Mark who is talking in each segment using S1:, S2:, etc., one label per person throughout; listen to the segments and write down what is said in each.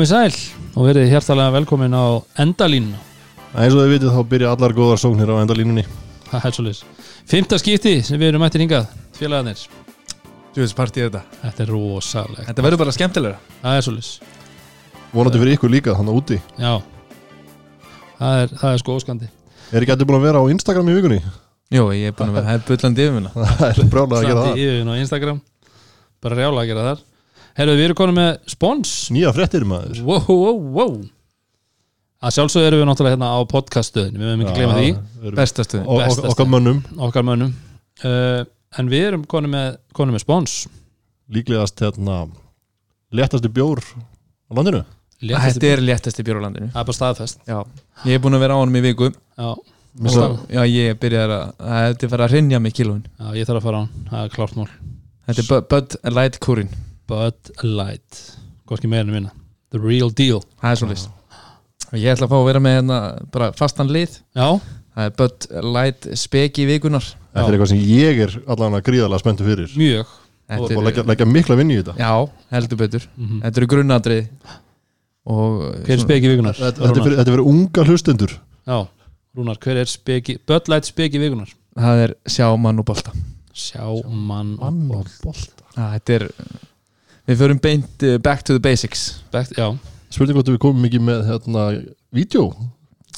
S1: Komið sæl og verið hjertalega velkomin á endalínuna.
S2: Eins og þið vitið þá byrja allar góðar sóknir á endalínunni.
S1: Það er svolítið Fymta skipti sem við erum mættir hingað Félagarnir.
S3: Djúðispartið þetta.
S1: Þetta er rosalegt.
S3: Þetta verður bara skemmtilegra.
S1: Það er svolítið
S2: vonandi fyrir ykkur líka þannig úti.
S1: Já. Það er, það er sko óskandi.
S2: Er ekki allir búin að vera á Instagram í vikunni?
S3: Jó, ég er búin að vera, það er bullandi yfir minna
S2: það er brjálað að gera það
S1: Herru, við erum konum með spons.
S2: Nýja fréttir maður.
S1: Wow, wow, wow Að sjálfsögðu erum við náttúrulega hérna á podcaststöðin Við höfum ekki gleyma því.
S2: því
S3: Bestastuðin
S2: og, og,
S1: Besta
S2: okkar mönnum.
S1: Okkar mönnum. Uh, En við erum konum með, konum með spons.
S2: Líklegast hérna léttasti bjór á landinu.
S1: Léttasti-
S3: Þetta er léttasti bjór á landinu.
S1: Það er bara staðfest.
S3: Já, ég er búin að vera á honum í viku.
S1: Já,
S3: og, Já, ég byrjar að Það er fara að rinja mig kílóin.
S1: Já ég þarf að fara á hann. Það er klárt mál.
S3: Þetta er Bu- Bud Light Kúrin
S1: Bud Light. Hvorki meira en minna. The real deal.
S3: Það er svo list Og ég ætla að fá að vera með hérna bara fastan lið.
S1: Já,
S3: Það er Bud Light speki vikunar
S2: þetta er eitthvað sem ég er allan að gríðarlega spenntu fyrir.
S1: Mjög.
S2: Og
S3: er,
S2: leggja, leggja mikla vinni í þetta.
S3: Já, heldur betur.
S1: Mm
S3: Þetta eru grunnadrið. Og
S1: Hver er speki vikunar?
S2: þetta, er fyrir, þetta fyrir unga hlustendur.
S1: Já, Rúnar, hver er speki Bud Light speki vikunar?
S3: Það er sjá mann og bolta.
S1: Sjá mann
S2: mann
S1: og
S2: og bolta.
S3: Já, Þetta er Við förum beint uh, back to the basics.
S1: Back, Já,
S2: spurning hvort við komum ekki með hérna vídeo.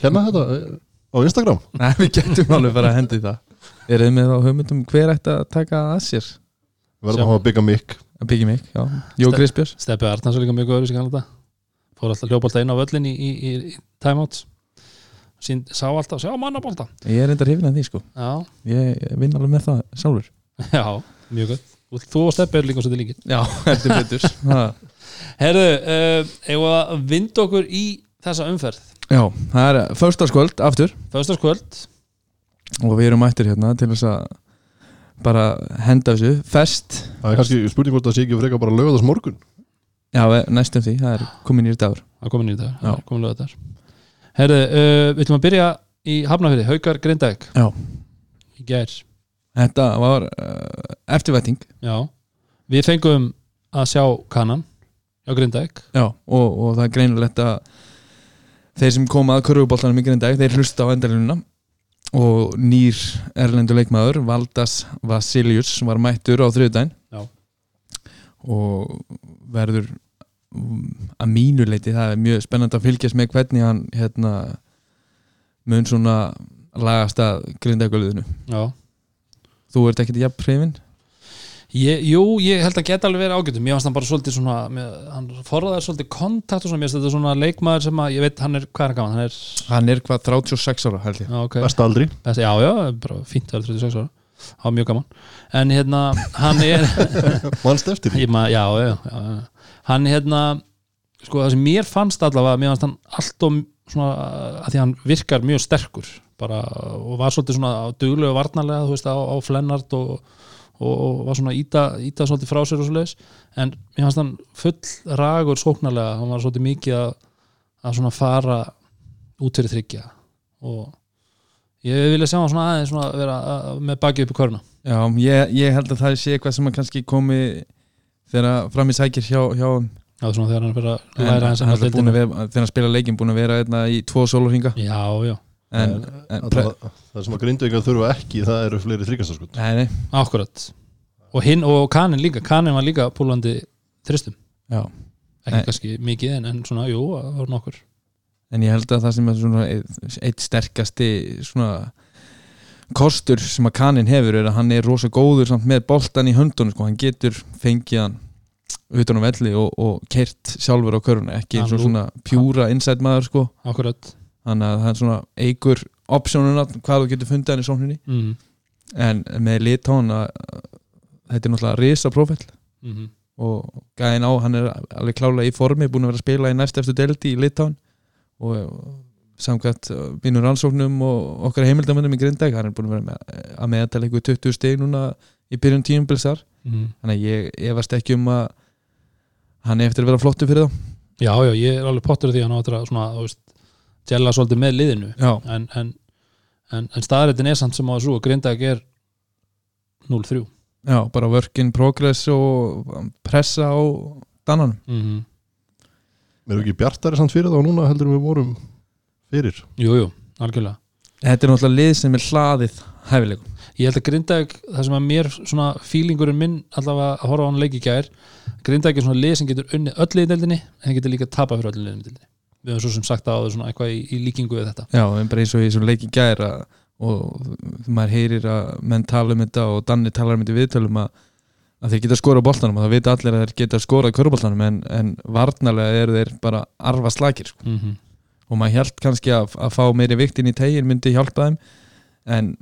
S2: Hérna þetta eh, á Instagram.
S3: Nei, við getum alveg bara að hendi það. Er þið með á hugmyndum hver ætti að taka að sér?
S2: við verðum
S1: Sjá.
S2: að hafa bygga mikk
S3: Að byggja mig, já. Jó
S1: Ste-
S3: Grisbjörns
S1: Steppi Arnars er líka mjög góður í sig kannada Fór alltaf hljóbolta inn á völlin í, í, í, í timeouts. Sín, Sá alltaf, sjá mann að bolta
S3: Ég er reyndar hrifin að því sko.
S1: Já,
S3: Ég ég vinn alveg með það sjálfur.
S1: Já, mjög gott Þú og Steppi er líka svolítið líkir.
S3: Já, heldur betur. Ha.
S1: Herðu, uh, eigum við að vinda okkur í þessa umferð?
S3: Já, það er föstaskvöld aftur.
S1: Föstaskvöld
S3: Og við erum mættir hérna til þess að bara henda þessu. Fest.
S2: Það er kannski spurning hvort það sé ekki frekar bara lögðast morgun
S3: Já, næstum því, það er komin í dagur.
S1: Það er komin í dag,
S3: Já.
S1: það er komin lögða þar Herðu, uh, við ætlum að byrja í Hafnafyrði, Haukar Grindæk
S3: Já.
S1: Í gær,
S3: Þetta var uh, eftirvæting
S1: já. Við fengum að sjá kannan á Grindæk
S3: Já, og, og það er greinilegt að þeir sem koma að körfuboltanum í Grindag, þeir hlusta á endalínuna. Og nýr erlendur leikmaður, Valdas Vasilius var mættur á
S1: Já.
S3: og verður að mínu leiti, það er mjög spennandi að fylgjast með hvernig hann hérna mun svona lagast að Grindagöluðinu
S1: Já
S3: Þú ert ekkert jafn hrifin?
S1: Ég, jú, ég held að geta alveg verið ágætum Mér fannst hann bara svolítið svona með, Hann forðaði svolítið kontakt og svona. Mér finnst þetta svona leikmaður sem að Ég veit, hann er, hvað er gaman? Hann er,
S3: Hann er hvað 36 ára held ég.
S1: Já, ok.
S2: Besta aldri.
S1: Best, Já, já, bara fínt, það er 36 ára. Það var mjög gaman. En hérna, hann er
S2: mannst eftir því?
S1: Ég, já, já, já, já. Hann hérna, sko það sem mér fannst allavega Mér fannst hann allt og svona að Því hann virkar mjög sterkur bara, Og var svolítið svona duglegu varnarlega Þú veist, á, á flennart og og, og var svona íta, íta svolítið frá sér og svo leiðis en mér fannst hann full ragur sóknarlega, hann var svolítið mikið að, að svona fara út fyrir þryggja og ég vilja sjá hann svona aðeins svona vera að, með baki upp í körna
S3: Já, ég, ég held að það sé eitthvað sem að kannski komi þegar fram í sækir hjá, hjá
S1: Já, svona þegar hann fyrir að læra hans
S3: búin að vera, þegar hann spila leikin búin að vera einna í tvo sólurhinga
S1: Já, já,
S3: en, en
S2: það, það sem að grindveikar þurfa ekki það eru fleiri þryggastarskot
S3: nei, nei,
S1: akkurat. Og hinn og kanin líka, kanin var líka púlandi þristum,
S3: já.
S1: Ekki
S3: Nei.
S1: kannski mikið en, en svona, jú, það var nokkur.
S3: En ég held að það sem er svona eitt, eitt sterkasti svona kostur sem að kanin hefur er að hann er rosa góður samt með boltan í höndunum sko. hann getur fengið hann utan á velli og, og kert sjálfur á köruna ekki eins og svona pjúra inside maður sko.
S1: Akkurat
S3: þannig að það er svona eigur optionuna hvað þú getur fundið hann í sókninni.
S1: Mm.
S3: en með Litán að þetta er náttúrulega risa profil
S1: Mm
S3: og gæðin á, hann er alveg klálega í formi búin að vera að spila í næst eftir delti í Litán og samkvæmt uh, mínum rannsóknum og okkar heimildamönnum í Grindag, hann er búin að vera með, að meðtala ykkur 20 steg núna í byrjun tíumbilsar,
S1: -hmm.
S3: þannig að ég efast ekki um að hann er eftir að vera flottu fyrir þá.
S1: Já, já, ég er alveg pottur því að hann áttur að svona, þú veist, gella svolítið með liðinu.
S3: Já,
S1: en, en, en, en staðrættin er samt sem á þessu og Grindag er 0-3
S3: já, bara work in progress og pressa á dananum
S1: mm -hmm.
S2: Erum við ekki bjartari samt fyrir þá núna heldur við vorum fyrir?
S1: Jú, jú, algjörlega.
S3: Þetta er náttúrulega lið sem er hlaðið hæfileikum.
S1: Ég held að Grindavík, það sem að mér svona fílingurinn minn allavega að horfa á hann leik í gær Grindavík er svona lið sem getur unnið öll í deildinni en það getur líka tapa fyrir öll í deildinni við höfum svo sem sagt á það svona eitthvað í, í líkingu við þetta
S3: Já, en bara eins og í svona leik í gæra og maður heyrir að menn tala um þetta og Danni talar um þetta viðtölum að, að þeir geta skorað boltanum og það vita allir að þeir geta skorað köruboltanum en, en varnarlega eru þeir bara arfa slakir sko.
S1: mm -hmm.
S3: og maður held kannski að, að fá meiri viktin í tegin myndi hjálpa þeim en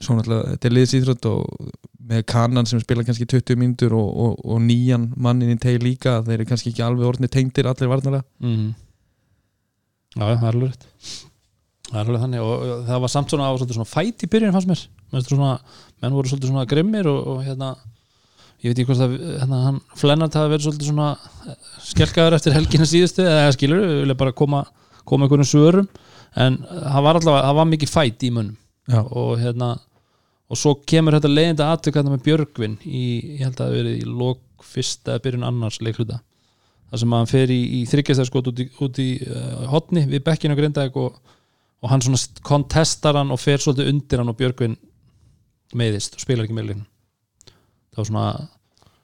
S3: svo náttúrulega þetta er liðsýþrótt og með kannan sem spila kannski 20 mínútur og, og, og nýjan mannin í tegi líka þeir eru kannski ekki alveg orðni tengdir allir varnarlega
S1: Mm Já, það er alveg Það er alveg þannig og það var samt svona, svona fæt í byrjun fannst mér. Svona, menn voru svolítið svona grimmir og, og hérna ég veit ekki hvort að hérna, hann Flennart hafi verið svolítið svona eh, skelkaður eftir helgina síðustu eða skilur, við vilja bara koma koma einhvern svörum. En það var allavega, það var mikið fæt í munnum
S3: Já.
S1: og hérna og svo kemur þetta leiðinda aðtök hérna með Björgvin í, ég held að það verið í lok fyrsta byrjun annars leikluta þar sem hann fer í, í þryggjastæðskot út í, út í uh, hotni við bekkinu og grindaðik og, og hann svona st- kontestar hann og fer svolítið undir hann og Björgvin meiðist og spilar ekki meðleikn það var svona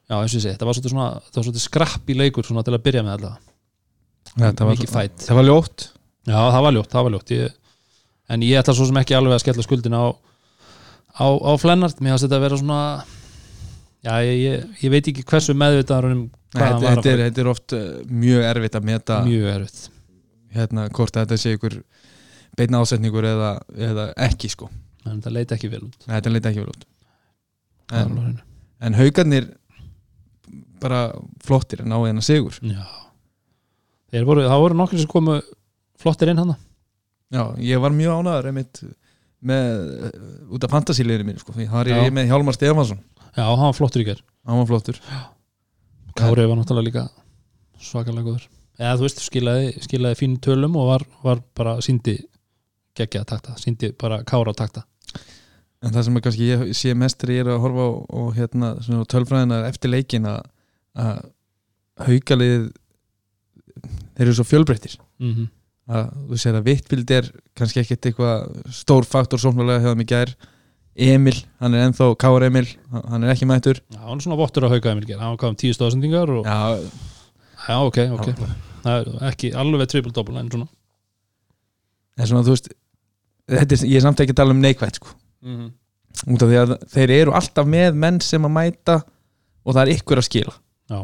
S1: já eins og ég segi, það var svolítið svona það var svolítið skrapp í leikur svona til að byrja með alltaf mikið fæt
S3: það var ljótt.
S1: Já það var ljótt, það var ljótt. Ég, en ég ætla svo sem ekki alveg að skella skuldina á, á, á Flennart. Mér hafði þetta að vera svona já ég, ég, ég veit ekki hversu meðvitaður um
S3: þetta, þetta, er,
S1: að
S3: þetta er oft uh, mjög erfitt að meta
S1: mjög erfitt.
S3: hérna, hvort að þetta sé ykkur beina ásetningur eða, eða ekki sko.
S1: En það leiti ekki vel út.
S3: Þetta leita ekki vel út. En, en haugarnir bara flottir en á eina sigur.
S1: Já. Voru, það voru nokkur sem komu flottir inn hann
S3: já, ég var mjög ánæður einmitt með, út af fantasíliðinu mínu sko, því það er
S1: Já.
S3: ég með Hjálmar Stefansson
S1: já, hann var flottur í ger
S3: hann var flottur
S1: Kári var náttúrulega líka svakalega góður. Eða þú veist, skilaði, skilaði fín tölum og var, var bara síndi geggja að takta, síndi bara kára að takta.
S3: En það sem er kannski ég sé mest þegar ég er að horfa á og hérna tölfræðina eftir leikin að, haugalið þeir eru svo fjölbreyttir.
S1: Mm -hmm.
S3: að þú sér að vittbild er kannski ekkert eitthvað stór faktor sóknarlega hefða mig gær Emil, hann er ennþá Káar Emil, hann er ekki mættur
S1: já, hann er svona vottur að hauka Emil ger hann kom tíu stóðsendingar og já,
S3: já,
S1: ok, ok það er ekki alveg triple double en svona
S3: en svona þú veist þetta er, ég er samt ekki að tala um neikvætt sko.
S1: mm -hmm.
S3: út af því að þeir eru alltaf með menn sem að mæta og það er ykkur að skila
S1: Já.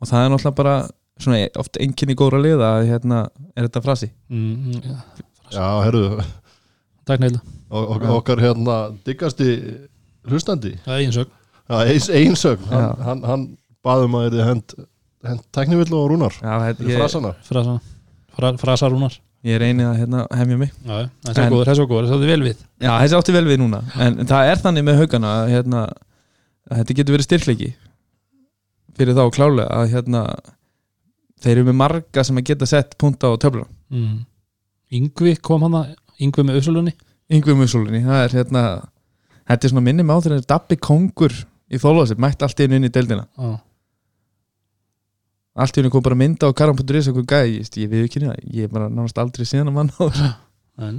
S3: og það er náttúrulega bara svona oft einnkynni góra liða að hérna er þetta frasi
S1: mm -hmm. ja.
S2: Já, herruðu,
S1: takk neila,
S2: og, og, okkar hérna diggasti hlustandi.
S1: Það er einn sög
S2: Já, eins, einsögn, hann, hann, hann baðum að þið hend, hend teknivill og rúnar.
S3: Ég,
S2: frasana.
S1: Frasa, fra, frasarúnar
S3: ég reynið að hérna, hefja mig.
S1: Þessi góður, þessi góður, þessi var vel við.
S3: Já, þessi átti vel við núna. En, það er þannig með haugana að, hérna, að þetta getur verið styrkleiki fyrir þá klálega að hérna, þeir eru með marga sem að geta sett punta á töfluna.
S1: Mm. Yngvi kom hann að Yngvi með uppsölunni
S3: yngvið musulunni, það er hérna þetta er svona minnum á þegar er Dabbi Kongur í þólasir, mætti allt í einu inn í deildina.
S1: Já,
S3: allt í einu kom bara mynda á karam.is eitthvað gæði, ég, ég við ekki það ég er bara nánast aldrei síðan að mann á þessu.
S1: en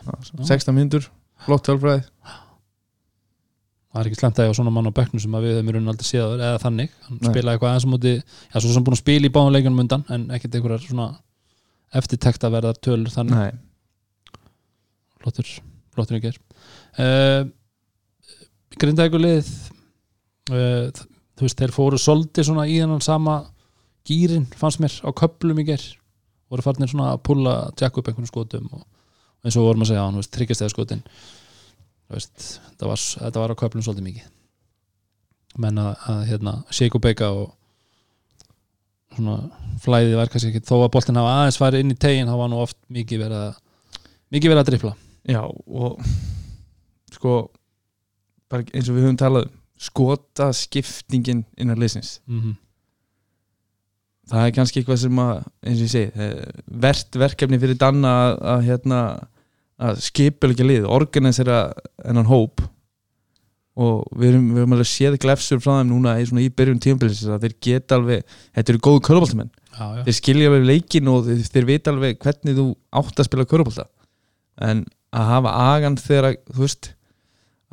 S1: hann var að það Já.
S3: 16 myndur, flott tölfræði.
S1: Það er ekki slemt að ég á svona mann á bekknum sem að við hefum í raunin aldrei séður eða þannig. Hann
S3: Nei.
S1: spilaði eitthvað aðeins á móti já, svo sem búin að spila í báðum leikunum undan en ekkert einhverjar svona eftirtekta verðar tölur þannig. Flottur, flottur er uh, grinda ykkur lið uh, þú veist, þeir fóru svolítið svona í þennan sama gýrin fannst mér á köplum í ger voru farnir svona að pulla jack upp einhvern skotum og eins og vorum að segja á hann, tryggjastæða skotin. Þú veist, þetta var, var á köplum svolítið mikið. Menn að, að hérna, shake og beika og svona flæðið var kannski ekki þó að boltin hafa aðeins farið inn í tegin þá var nú oft mikið verið að mikið verið að drifla.
S3: Já og sko bara eins og við höfum talað um, skota skiptingin innan liðsins.
S1: Mm -hmm.
S3: það er kannski eitthvað sem að eins og ég segi, eh, verst verkefni fyrir Danna að, að hérna að skipul ekki lið, organisera ennan hóp og við erum, við erum alveg séð glefsur frá þeim núna í, svona, í byrjun tímabilisins að þeir geta alveg, þetta eru góðu köruboltamenn
S1: já, já.
S3: þeir skilja alveg leikin og þeir, þeir vita alveg hvernig þú átt að spila körubolta en að hafa agan þegar að, þú veist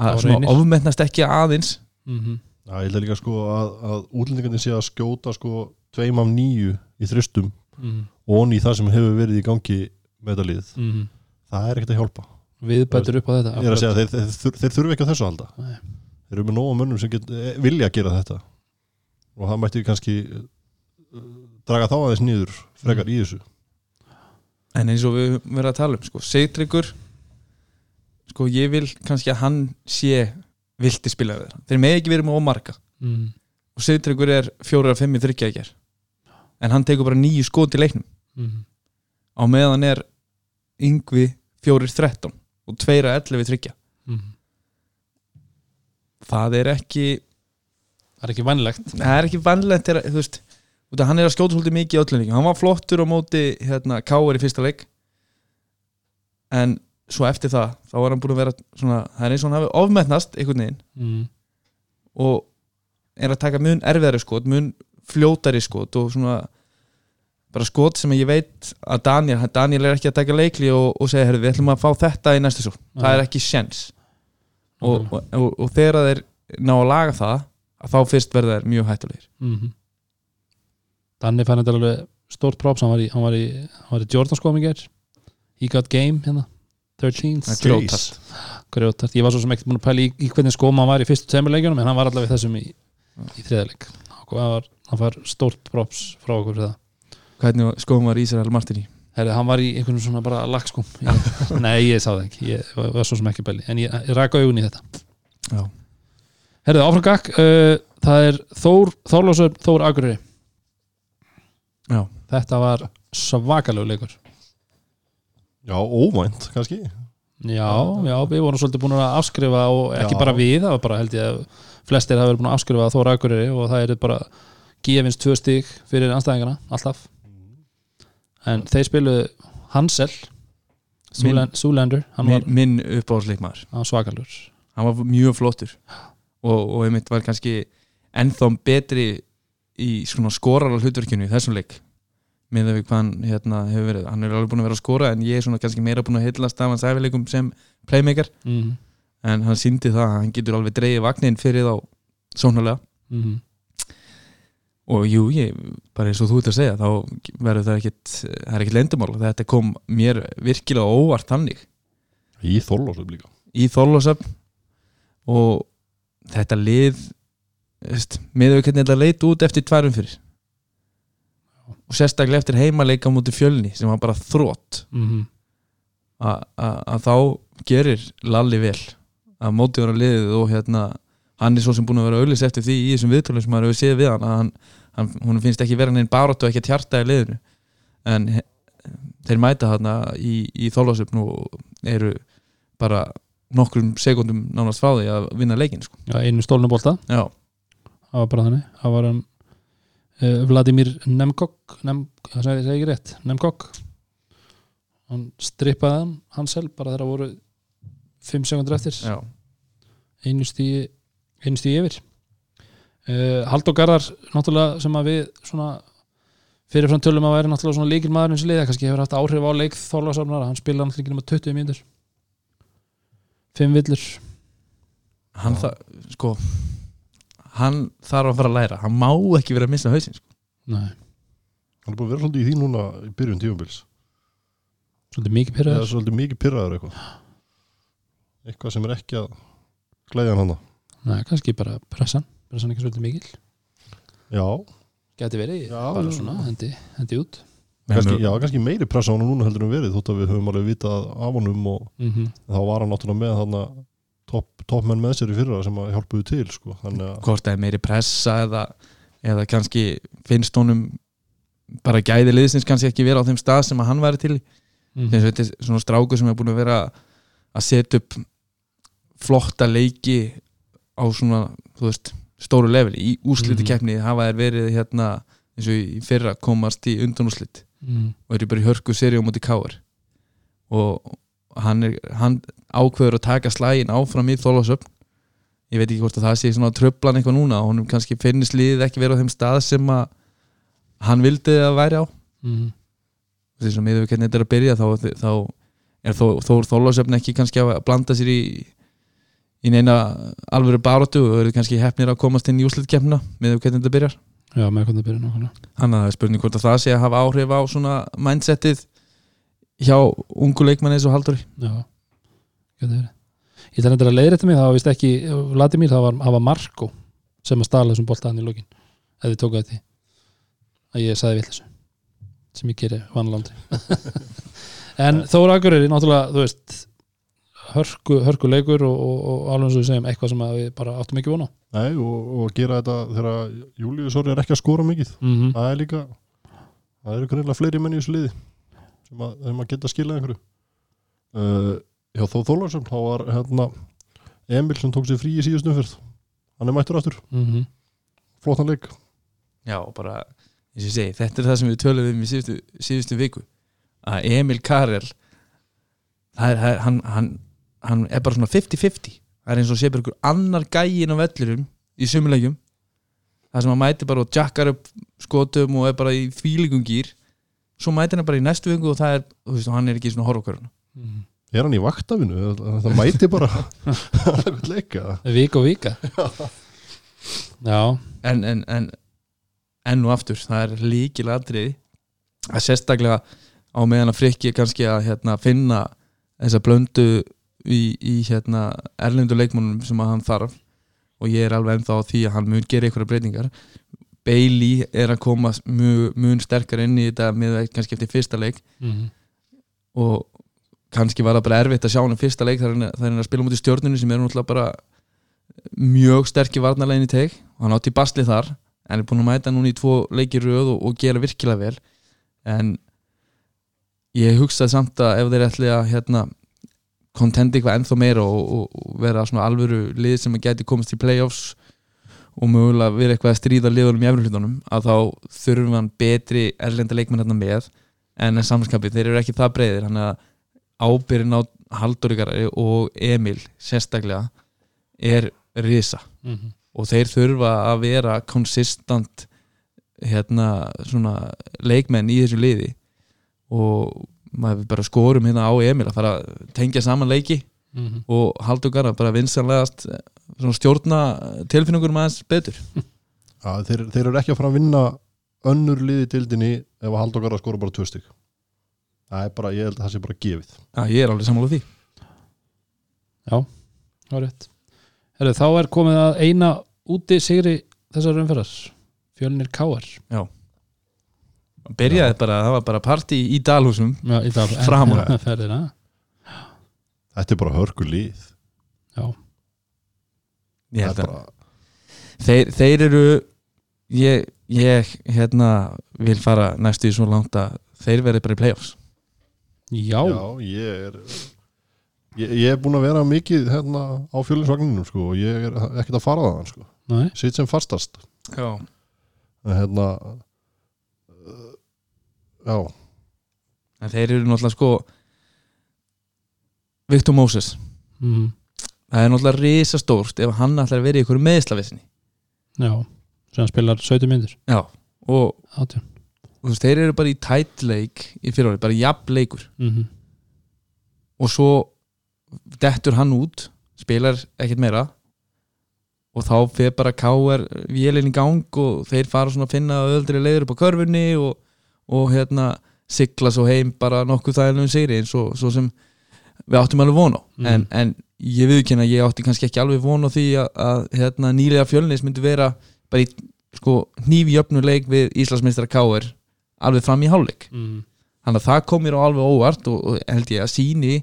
S3: að ofmennast ekki aðeins.
S1: Mm
S2: Já, ég held líka sko að, að útlendingarnir sé að skjóta sko tveim af nýju í þristum
S1: -hmm.
S2: og onni í það sem hefur verið í gangi með þetta lið,
S1: Mm
S2: það er ekkert að hjálpa
S1: viðbætur upp á þetta
S2: ég er að segja, þeir, þeir, þeir, þeir þurfi ekki á þessu halda
S1: Nei.
S2: þeir eru með nóga mönnum sem get, eh, vilja að gera þetta og það mætti kannski eh, draga þá aðeins nýður frekar mm. í þessu
S3: en eins og við verðum að tala um sko, Seitryggur sko ég vil kannski að hann sé vilti spila við þeir þeir með ekki verið með ómarka
S1: mm.
S3: og Seitryggur er 4-5 í þryggja ekkert en hann tegur bara nýju skóti leiknum
S1: mm.
S3: á meðan er yngvi 4-13 og tveir að 11 við tryggja
S1: mm -hmm.
S3: það er ekki
S1: það er ekki vannlegt
S3: það er ekki vannlegt þegar, þú veist hann er að skjóta svolítið mikið í öllum líka hann var flottur á móti hérna, Káur í fyrsta leik. En svo eftir það þá var hann búin að vera svona, það er eins og hann hafi ofmennast einhvern veginn.
S1: Mm.
S3: og er að taka mun erfiðari skot mun fljótari skot og svona bara skot sem ég veit að Daniel, Daniel er ekki að taka leikli og, og segja, herrðu, við ætlum að fá þetta í næstu svo það er ekki sjens og, og, og, og þegar þeir ná að laga það að þá fyrst verða þeir mjög hættulegir.
S1: Mm -hmm. Danni fann þetta alveg stórt props, hann var í, hann var í, hann var í Jordan ger He got game hérna 13
S3: Það er grjótart.
S1: grjótart, ég var svo sem ekkert búin að pæla í, í hvernig skóma hann var í fyrstu tveimur leikjunum en hann var allavega í þessum í, í þriðarleik hann var, hann var stórt props frá okkur fyrir það
S3: hvernig skoðum var Ísrael Martini?
S1: Herri, hann var í einhvern svona bara lagskóm ég, Nei, ég sá það ekki, ég var, var svo sem ekki pæli en ég, ég raka augun í þetta.
S3: Já.
S1: Herðu, áfram gakk uh, það er Þór, Þórlásur Þór Akureyri.
S3: Já.
S1: Þetta var svakalegu leikur.
S2: Já, óvænt kannski.
S1: Já, já, við vorum svolítið búin að afskrifa og ekki
S2: Já.
S1: bara við, það var bara held ég að flestir hafa verið búin að afskrifa Þóra Akureyri og það er bara gefins tvö stík fyrir anstæðingana, alltaf en þeir spiluðu Hansel var,
S3: minn, minn
S1: var svakalur.
S3: Hann var mjög flottur. Og, og einmitt var kannski ennþá betri í skorar á hlutverkinu í þessum leik. Með við hvað hann hérna, hefur verið. Hann er alveg búin að vera að skora en ég er svona kannski meira búin að heillast af hans æfileikum sem playmaker.
S1: Mm
S3: en hann síndi það að hann getur alveg dreigið vagnin fyrir þá sónalega
S1: -hmm.
S3: Og jú, ég, bara eins og þú ert að segja þá verður það ekkit það er ekkit lendumál, þetta kom mér virkilega óvart þannig.
S2: Í Þorlásum líka.
S3: Í Þorlósöfn og þetta lið með hvernig þetta leit út eftir tværum fyrir. Og sérstaklega eftir heimaleika á múti fjölni sem var bara þrótt
S1: Mm
S3: a- a- að þá gerir Lalli vel. Að móti vera liðið og hérna hann er svo sem búin að vera auðlis eftir því í þessum viðtölum sem maður hefur séð við hann að hann, hann hún finnst ekki vera neinn baróttu og ekki tjarta í liðinu. En he- þeir mæta þarna í, í Þorlósöfn og eru bara nokkrum sekundum nánast frá því að vinna leikin sko.
S1: Já, einu stólnubólta,
S3: Já,
S1: það var bara þannig. Það var hann uh, Vladimir Nemkok Nem, það segi segi ekki rétt, Nemkok. Hann strippaði hann Hansel bara þegar voru 5 sekundur eftir.
S3: Já,
S1: einu stíi einu stíi yfir. Uh, Halldór Garðar náttúrulega sem að við svona fyrirfram tölum að væri náttúrulega svona líkil maður eins og liða, kannski hefur haft áhrif á leik Þorlásafnara, hann spilaði náttúrulega ekki nema 20 mínútur. 5 villur.
S3: Hann það sko hann þarf að fara að læra. Hann má ekki vera að missa hausinn sko.
S1: Nei,
S2: Hann er búin að vera svolítið í því núna í byrjun tífumbyls
S1: svolítið mikið
S2: er
S1: pyrraður
S2: svolítið mikið pyrraður eitthvað. Eitthvað sem er ekki að glæðja hann hana
S1: Nei, kannski bara pressan pressan ekki svolítið mikil
S2: Já,
S1: Gæti verið,
S2: Já,
S1: bara
S2: já.
S1: svona hendi, hendi út
S2: kannski, já, kannski meiri pressa á hann núna heldur en verið þótt að við höfum alveg vitað af honum og
S1: mm
S2: þá var hann náttúrulega með þarna topp top menn með sér í fyrra sem að hjálpuðu til sko. þannig að
S3: hvort það er meiri pressa eða, eða kannski finnst honum bara gæði liðsins kannski ekki vera á þeim stað sem að hann væri til í.
S1: -hmm.
S3: þess að þetta er svona stráku sem er búin að vera að setja upp flotta leiki á svona, þú veist, stóru level í úsliti keppni hafa þær verið hérna eins og í fyrra komast í undanúslit
S1: mm.
S3: og eru bara í hörku seri á móti káar og hann, er, hann ákveður að taka slægin áfram í þólasöfn ég veit ekki hvort að það sé svona tröflan eitthvað núna. Og honum kannski finnist liðið ekki vera á þeim stað sem að hann vildi að væri á.
S1: Mm.
S3: þess að miður við hvernig þetta er að byrja þá, þá er þó, Þór Þórlásöfn ekki kannski að blanda sér í í neina alvöru baróttu og eru kannski hefnir að komast inn í úslitkefna miður við hvernig þetta byrjar.
S1: Já, með hvernig það byrja nákvæmlega.
S3: Þannig að það er spurning hvort að það sé að hafa áhrif á svona mindsetið hjá ungu leikmanni eins og Halldóri.
S1: Já, getur verið. Ég ætla reyndar að leiðra þetta mig, það var vist ekki Vladimir, það var, var Marko sem að stala þessum boltaðan í lokin ef þið tóku þetta að ég sagði vill þessu sem ég geri vanlandri en Þóra Akureyri, náttúrulega, þú veist hörku, hörku leikur og, og, og alveg eins og við segjum eitthvað sem að við bara áttum ekki vona
S2: Nei, og, og gera þetta þegar Július Orri er ekki að skora mikið.
S1: Mm -hmm.
S2: það er líka það eru greinlega fleiri menn í þessu liði sem að, sem að geta skilað einhverju. Uh, Já, þó Þólarsson þá var hérna Emil sem tók sér frí í síðust umfyrð hann er mættur aftur,
S1: Mm
S2: flottan leik.
S3: Já, bara, eins og ég segi, þetta er það sem við tölum um í síðustu, síðustu viku. Að Emil Karel það er, það er hann, hann, hann er bara svona 50-50 það er eins og sé bara ykkur annar gægin á vellurum í sumulegjum það sem hann mæti bara og jackar upp skotum og er bara í þvílíkum gýr svo mæti hann bara í næstu vingu og það er, þú veist, hann er ekki í svona horfoköruna.
S1: -hmm.
S2: Er hann í vaktafinu? Það mæti bara leika?
S1: Vika og vika. Já,
S3: en, en, en enn og aftur, það er líkil atriði að sérstaklega á meðan að frikki kannski að hérna, finna þessa blöndu í, í hérna, erlendu leikmannum sem að hann þarf. Og ég er alveg ennþá því að hann mun gera einhverja breytingar. Bailey er að koma mun, mun sterkar inn í þetta með kannski eftir fyrsta leik.
S1: Mm
S3: og kannski var það bara erfitt að sjá hann fyrsta leik þar er hann að spila mútið stjórninu sem er náttúrulega bara mjög sterk í varnarlegin í teg og hann átti í basli þar en er búin að mæta núna í tvo leiki í röð og, og gera virkilega vel. En ég hugsaði samt að ef þeir ætli að hérna kontendi eitthvað ennþá meira og, og, vera svona alvöru lið sem geti komast í playoffs og mögulega vera eitthvað að stríða liðunum í efruhlutunum að þá þurfum hann betri erlenda leikmenn hérna með en samanskapið, þeir eru ekki það breyðir þannig að ábyrðin á Halldóri og Emil sérstaklega er risa.
S1: -hmm.
S3: og þeir þurfa að vera konsistant hérna svona leikmenn í þessu liði. Og maður bara skorum hérna á Emil að fara að tengja saman leiki
S1: Mm -hmm.
S3: og Halldór bara vinsanlegast svona stjórna tilfinningur aðeins betur.
S2: Já, þeir, þeir eru ekki að fara að vinna önnur liði dildinni ef að Halldór Garðar skora bara tvö stygg það er bara, ég held að það sé bara gefið.
S3: Já, ég er alveg sammála því.
S1: Já, það var rétt. Heru, Þá er komið að eina úti sigri þessar umferðar Fjölnir Káar
S3: Byrjaði bara, það var bara partí í Dalhúsum.
S1: Já, í dag
S3: Fram á
S1: ferðina.
S2: Þetta er bara hörku lið.
S1: Já,
S3: Ég
S2: Það
S3: held að
S2: bara,
S3: þeir, þeir eru ég, ég hérna vil fara næstu í svo langt að þeir verði bara í playoffs.
S1: Já,
S2: já, ég er ég, ég er búin að vera mikið hérna á fjölinsvagninum sko og ég er ekkert að fara það sko.
S1: Nei,
S2: sitt sem fastast.
S3: Já.
S2: En hérna já,
S3: En þeir eru náttúrulega sko Victor Moses.
S1: Mm,
S3: Það er náttúrulega risastórt ef hann ætlar að vera í ykkur meðslavisni
S1: já sem spilar 17 myndir
S3: Já Og
S1: átján.
S3: þú veist, þeir eru bara í tætt leik í fyrirháli, bara jafn leikur.
S1: Mm
S3: og svo dettur hann út spilar ekkert meira og þá fer bara K.R. vélinn í gang og þeir fara svona að finna öldri leiður upp á körfunni og, og hérna sigla svo heim bara nokkuð þægilegum sigri eins og svo sem við áttum alveg von á
S1: Mm.
S3: en, en ég viðkynna ég átti kannski ekki alveg von á því að, að hérna, nýlega fjölnis myndi vera bara í sko, hnífi jöfnuleik við Íslandsmeistra K.R. alveg fram í hálfleik
S1: mm,
S3: þannig að það kom mér á alveg óvart og, og held ég að síni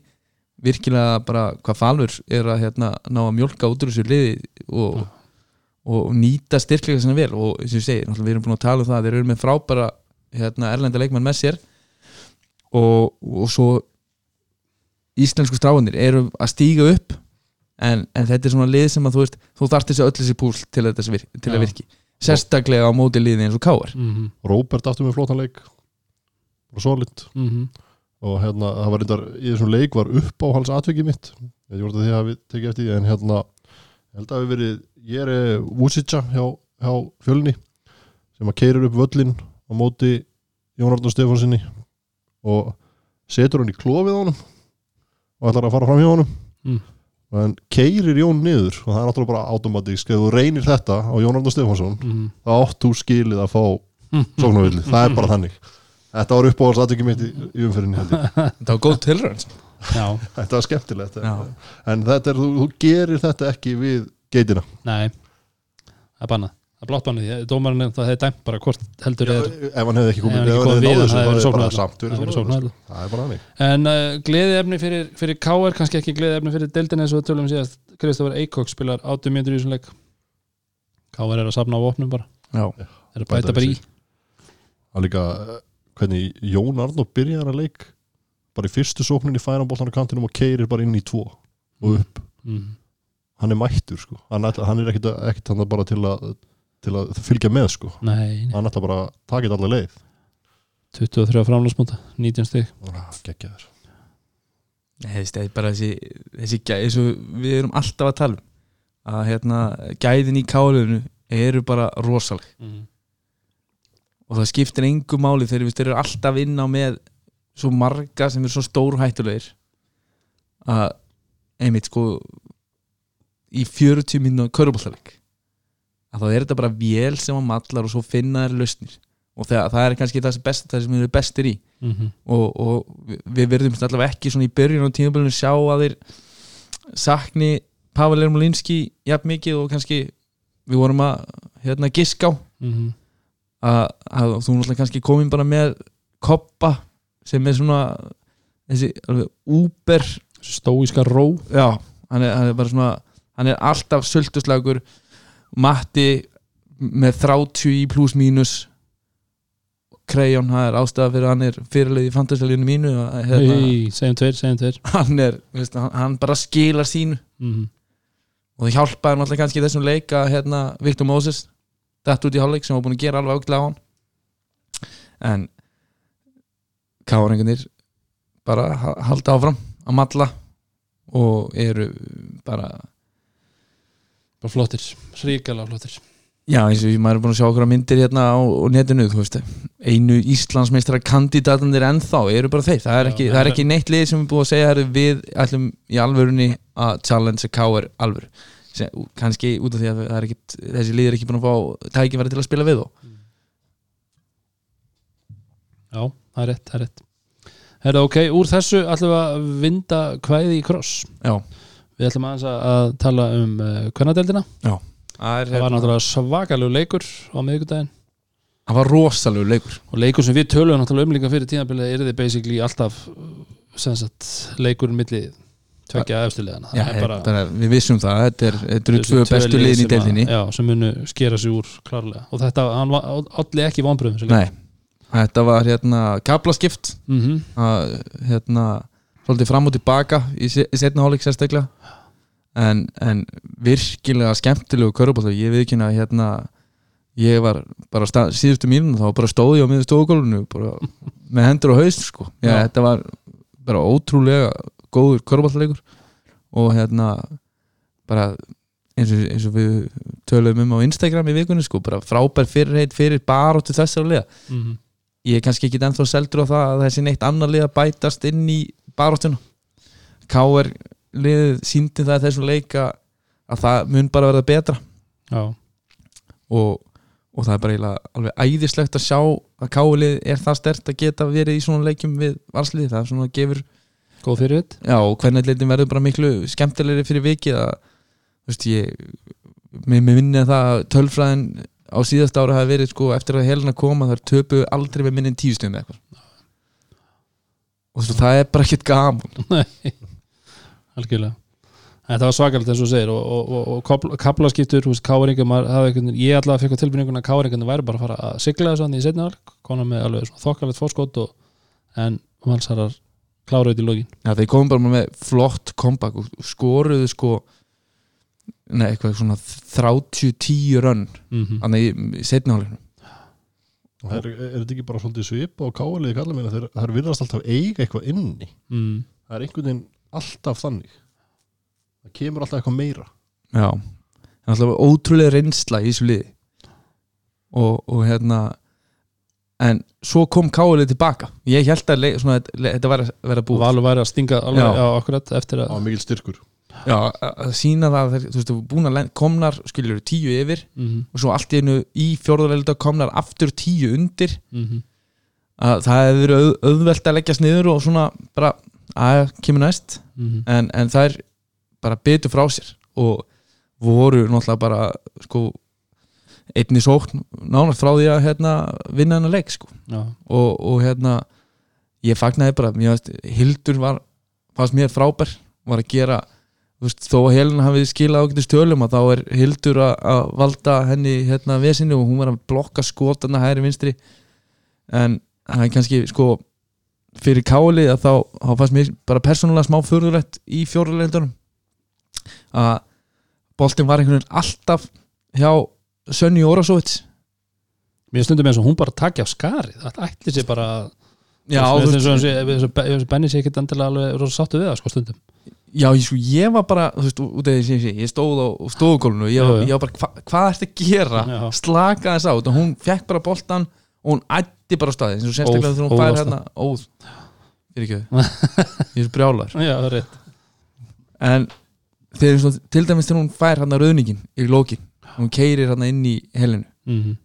S3: virkilega bara hvað falur er að hérna, ná að mjólka út úr þessu liði og, og nýta styrkleika sinna vel og eins og ég segi, við erum búin að tala um það þeir eru með frábæra hérna, erlenda leikmann með sér og, og svo íslensku stráðunir eru að stíga upp en, en þetta er svona lið sem að þú veist þú þarft þessi öll þessi púl til, virki, til að virki. Sérstaklega á móti liði eins og káar
S1: mm,
S2: Róbert aftur með flottan leik. Og solid.
S1: Mm,
S2: og hérna, það var reyndar í þessum leik var upp á hans atvikið mitt. Ég voru þetta því að við tekið eftir því en hérna held að við verið, ég er eh, Vucica hjá, hjá fjölni sem að keirir upp völlin á móti Jón Arnór Stefánsinni og setur hann í klofið á honum og ætlar að fara fram hjá honum.
S1: Mm.
S2: en keirir Jón niður og það er náttúrulega bara automatísk. Ef þú reynir þetta á Jón Arnór Stefánsson
S1: mm.
S2: þá átt þú skilið að fá sóknarvilli, það er bara þannig. Þetta var uppáhalds aðtökjum mitt í, í umfyrinni
S3: þetta var góð tilrönd
S1: Já,
S2: Þetta var skemmtilegt
S3: Já.
S2: En þetta er, þú, þú gerir þetta ekki við geitina.
S1: Nei. Það er bannað, það er blátt bannað því Dómarinn það hefði dæmt bara hvort heldur er
S2: Ef hann hefði ekki komið,
S1: við, það hefði
S2: bara samt
S1: Það
S2: er bara hannig
S1: En uh, gleðiefni fyrir, fyrir K.R. kannski ekki gleðiefni fyrir deildin eins og tölum um síðast. Kristoffer Eikók spilar 80 mínútur í þessum leik. K.R. er að safna á vopnum bara.
S3: Já,
S1: er að bæta bara í.
S2: er líka, eh, hvernig Jón Arnór byrjar að leik bara í fyrstu sókninni færa boltan á kantinum og keirir bara inn í tvo og upp.
S1: Mm.
S2: Hann er mættur sko. Hann, hann er hann bara til að, til að fylgja með sko.
S1: Nei, nei.
S2: Hann ætla bara að taka þetta allir leið.
S1: 23 framlagsmóta, 19 stig.
S2: Gekkjaður
S3: Nei, þessi, það er bara þessi, þessi gæði eins og við erum alltaf að tala um að hérna, gæðin í káliðinu eru bara rosaleg.
S1: Mm.
S3: og það skiptir engu máli þegar við styrir alltaf inn á með svo marga sem eru svo stórhættulegir að einmitt sko í 40 minna köruboltaleg að þá er þetta bara vél sem að mallar og svo finna þær lausnir. Og það, það er kannski það sem, best, það sem við erum bestir í.
S1: Mm -hmm.
S3: og, og við- verðum allavega ekki svona í byrjun á tímabilinu sjá að þeir sakni Pavel Ermolinski jafn mikið og kannski við vorum að hérna giska á.
S1: Mm -hmm.
S3: að, að þú náttúrulega kannski komin bara með koppa sem er svona þessi úber
S1: Stóíska ró.
S3: Já, hann er, hann er bara svona hann er alltaf sölduslagur Matti með 30 í pluss mínus. Krejón, það er ástæða fyrir hann er fyrirleið í fantasíalínu mínu hérna,
S1: Hei, segjum tveir, segjum tveir.
S3: hann er, veist, hann, hann bara skilar sínu.
S1: Mm -hmm.
S3: og það hjálpaði náttúrulega kannski í þessum leik að hérna, Victor Moses dætt út í hálfleik sem var búin að gera alveg ágætlega á hann. En káringarnir bara ha- halda áfram að malla og eru bara
S1: Bara flottir, ríkala flottir.
S3: Já eins og maður er búin að sjá okkur myndir hérna á, á netinu þú veist. Einu Íslandsmeistara kandidatandir ennþá eru bara þeir. Það er,
S1: Já,
S3: ekki,
S1: það
S3: það er ekki neitt lið sem er búin að segja herri, við ætlum í alvörunni að challenge K.R. alvöru. Sem, kannski út af því að ekki, þessi lið er ekki búin að fá tækifæri til að spila við þá.
S1: Já, það er rétt, það er rétt. Herra, ok, úr þessu ætlum við að vinda kvæði í kross.
S3: Já,
S1: Við ætlum aðeins að, tala um uh, kvennadeldina
S3: það, er,
S1: Það var náttúrulega svakalegu leikur á miðvikudaginn.
S3: Það var rosalegu leikur.
S1: Og leikur sem við töluðum náttúrulega um líka fyrir tímabilið er þið basically alltaf sem sagt, leikurinn milli tveggja eftirliðana
S3: já,
S1: Það er
S3: bara, bara, við vissum það, þetta er, þetta
S1: þessi
S3: tvö bestu
S1: lið
S3: liðin í deildinni.
S1: Já, sem munu skera sig úr klárlega. Og þetta, hann var allir ekki vonbröðum
S3: nei, þetta var hérna kaplaskipt
S1: mm -hmm.
S3: að hérna svolítið fram og tilbaka í, se- í setna hálfleik sérstaklega. En, en virkilega skemmtilegu körubólta ég við ekki að hérna ég var bara stað, síðustu mínun þá bara stóð ég á miður bara með hendur og haust sko.
S1: Já.
S3: þetta var bara ótrúlega góður körubóltaleikur og hérna bara eins og, eins og við töluðum um á Instagram í vikunni sko bara frábær fyrirheit fyrir baróttu þessar liða.
S1: Mm -hmm.
S3: ég er kannski ekki ennþá seldur á það að þessi neitt annar að bætast inn í baróttuna K.R. liðið síndi það þessum leika að það mun bara verða betra og, og það er bara alveg æðislegt að sjá að K.R. lið er það stert að geta verið í svona leikjum við varslið, það er svona að gefur
S1: góð fyrir þetta
S3: já og hvernig leitin verður bara miklu skemmtilegri fyrir vikið að þú veist ég mér, minni að það að tölfræðin á síðast ára hafi verið sko eftir að helina koma þar töpu aldrei með minni en tíu stundum eitthvað og þú veist það er bara ekkert gaman.
S1: Algjörlega. Þetta var svakalegt eins og þú segir og, og, og, og kapla- kaplaskiptur, hafði einhvern veginn, ég allavega fekk á tilbyrningun að káringarnir væri bara að fara að sigla þessu hann í setni alveg, konar með alveg fórskot og, en valsarar klára þetta í lógin
S3: Já, þeir komum bara með flott comeback og skoruðu sko nei, eitthvað svona 30-10 rönn
S1: mm -hmm.
S3: þannig í, í setnihálfinu
S2: Er, er, er þetta ekki bara svolítið svip og káaliði kalla minna þeir, þeir virðast alltaf eiga eitthvað inni.
S1: Mm.
S2: það er einhvern veginn alltaf þannig. Það kemur alltaf eitthvað meira.
S3: Já, er alltaf ótrúlega reynsla í þessu liði. Og, og hérna en svo kom Káli tilbaka. Ég held að leik, svona, le- þetta var að vera búið
S1: Valur væri að stinga alveg
S3: Já.
S1: á akkurat eftir
S2: það
S1: að
S2: var mikil styrkur
S3: Já, að sína það að þú veist, búin að komnar skiljur tíu yfir
S1: Mhm,
S3: og svo allt í einu í fjórðarleilda komnar aftur tíu undir.
S1: Mhm.
S3: að það hefur auð, auðvelt að leggjast niður og svona bara að kemur næst.
S1: Mhm.
S3: en, en það er bara betur frá sér og voru náttúrulega bara sko einni sókn nánast frá því að hérna, vinna hennar leik sko. Og, og hérna ég fagnaði bara, veist, Hildur var fannst mér frábær, var að gera veist, þó að Helena hafi skilað ágætist tölum að þá er Hildur að, að valda henni hérna vesinu og hún var að blokka skotana hæri vinstri. En það er kannski sko fyrir káli að þá, þá fannst mér bara persónulega smá furðulegt í fjórulegndunum að boltinn var einhvern veginn alltaf hjá Sönni Órasovits
S1: mér stundum eins og hún bara takja á skari það ætli sér bara
S3: Já,
S1: eins og Benni sé ekkert endilega alveg rosa sáttu við það sko stundum
S3: Já, ég, sko, ég var bara, þú veist, út af því sem ég sé, ég stóð á stofugólfinu og ég,
S1: já.
S3: ég var bara, hva, hvað ertu að gera?
S1: Já.
S3: Slaka þess á, og hún fekk bara boltan og hún ætti bara á staði, eins og sérstaklega
S1: Óð,
S3: þegar hún fær
S1: óð
S3: hérna, óð, fyrir ekki, ég er brjálar.
S1: Já, það er rétt
S3: En þegar og, til dæmis þegar hún fær hérna rauðningin í lókin, hún keirir hérna inn í helinu,
S1: mm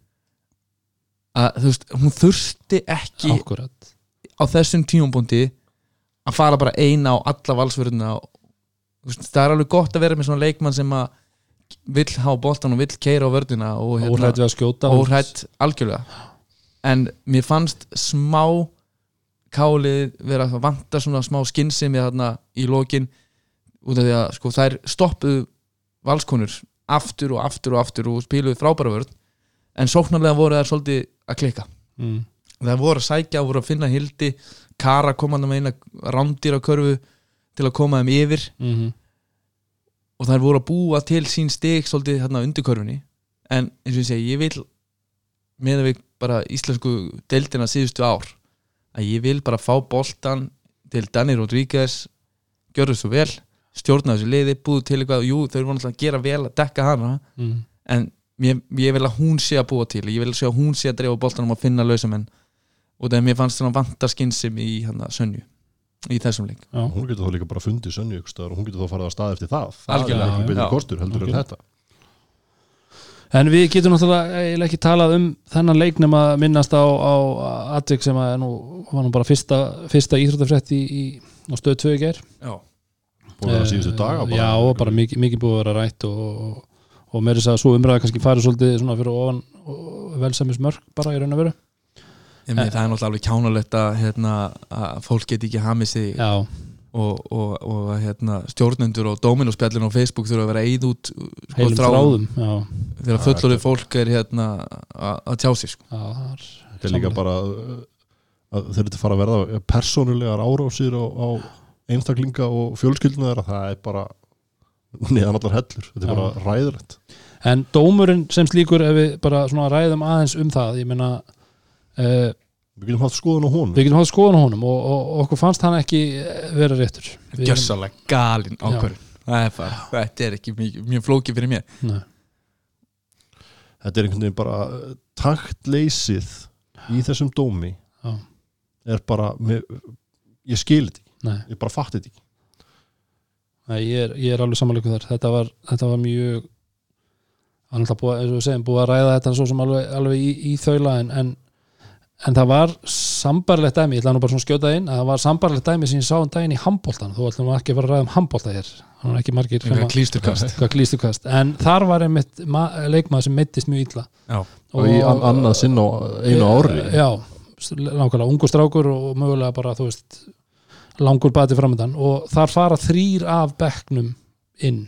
S3: að þú veist, hún þurfti ekki
S1: Akkurat
S3: á þessum tímapunkti að fara bara eina á alla valsverðina og það er alveg gott að vera með svona leikmann sem að vill hafa boltan og vill keira á vörðina og hérna,
S1: Óhrætt við að skjóta
S3: óhrætt algjörlega. En mér fannst smá kálið vera að vanta svona smá skinnsemi þarna í lokin út af því að sko þær stoppuðu valskonur aftur og aftur og aftur og spiluðu frábæra vörð en sóknarlega voru þær svolítið að klikka
S1: mm.
S3: það voru að sækja, voru að finna hildi Kara komandi með eina rándýra körfu til að koma þeim yfir.
S1: Mm
S3: og þær voru að búa til sín stig svolítið hérna undir körfunni en eins og ég segi, ég vil með að við bara íslensku deildina síðustu ár að ég vil bara fá boltan til Danny Rodríguez. Gjörðu svo vel, stjórna þessu liði búið til eitthvað, jú þau eru náttúrulega að gera vel að dekka hana,
S1: Mm.
S3: en ég, ég vil að hún sé að búa til, ég vil sjá að hún sé að dreifa boltanum og finna lausamenn. Og það er mér fannst svona vanta skynsum í hana sönju í þessum leik.
S1: Já,
S2: hún getur þá líka bara fundið stöðar og hún getur þá farið að stað eftir það. Það
S3: Algjörlega,
S2: er ekki betri kostur heldur en þetta.
S1: En við getum náttúrulega ekki talað um þennan leik nema að minnast á, á atvik sem að nú, var nú bara fyrsta, fyrsta íþróttafrétt í, í, á stöð 2 í ger
S3: Já,
S2: búin að vera síðustu daga
S1: Já, og bara mikið, mikið búið að vera rætt og, og, og með þess að svo umræða kannski farið svolítið svona fyrir ofan velsamis mörg bara í raun og veru
S3: ég meina það er náttúrulega alveg kjánalegt að, hérna, að fólk geti ekki hamið sig
S1: Já,
S3: og, og, og hérna, stjórnendur og dóminóspjallin á Facebook þurfa að vera eið út sko,
S1: heilum þráðum. Já,
S3: þegar fullorðið fólk er hérna að að tjá sig sko.
S1: já það er
S2: þetta er líka bara uh, að þeir eru að fara að verða persónulegar árásir á, á einstaklinga og fjölskyldinu þeirra það er bara neðan allar hellur. Þetta er
S1: Já.
S2: bara ræðrætt
S1: En dómurinn sem slíkur ef við bara svona ræðum aðeins um það ég meina uh,
S2: við getum haft skoðun á honum.
S1: við getum haft skoðan á honum og, og, og okkur fannst hann ekki eh, vera réttur. Við erum-
S3: gjörsalega galinn bara, þetta er ekki mjög, mjög flókið fyrir mér.
S1: Nei.
S2: þetta er einhvern veginn bara uh, taktleysið í þessum dómi
S1: Já.
S2: er bara með, ég skil þetta ekki,
S1: Nei,
S2: ég bara fatt þetta ekki.
S1: Nei ég, er, ég er alveg samanleikur þar. Þetta var, þetta var mjög hann er alltaf búið, búið að ræða þetta svo sem alveg, alveg í, í þaula en, en, en það var sambarlegt dæmi, ég ætla nú bara svona að skjóta inn að það var sambarlegt dæmi sem ég sá um daginn í handbóltan þú ætlum ekki að fara að ræða um handbólta hér. Hann er ekki margir klístukast en þar var einmitt ma- leikmaður sem meittist mjög illa.
S3: Já.
S2: og í an annað sinn á einu ári.
S1: já, nákvæmlega ungur strákur og mögulega bara þú veist langur bati framöndan og þar fara þrýr af bekknum inn.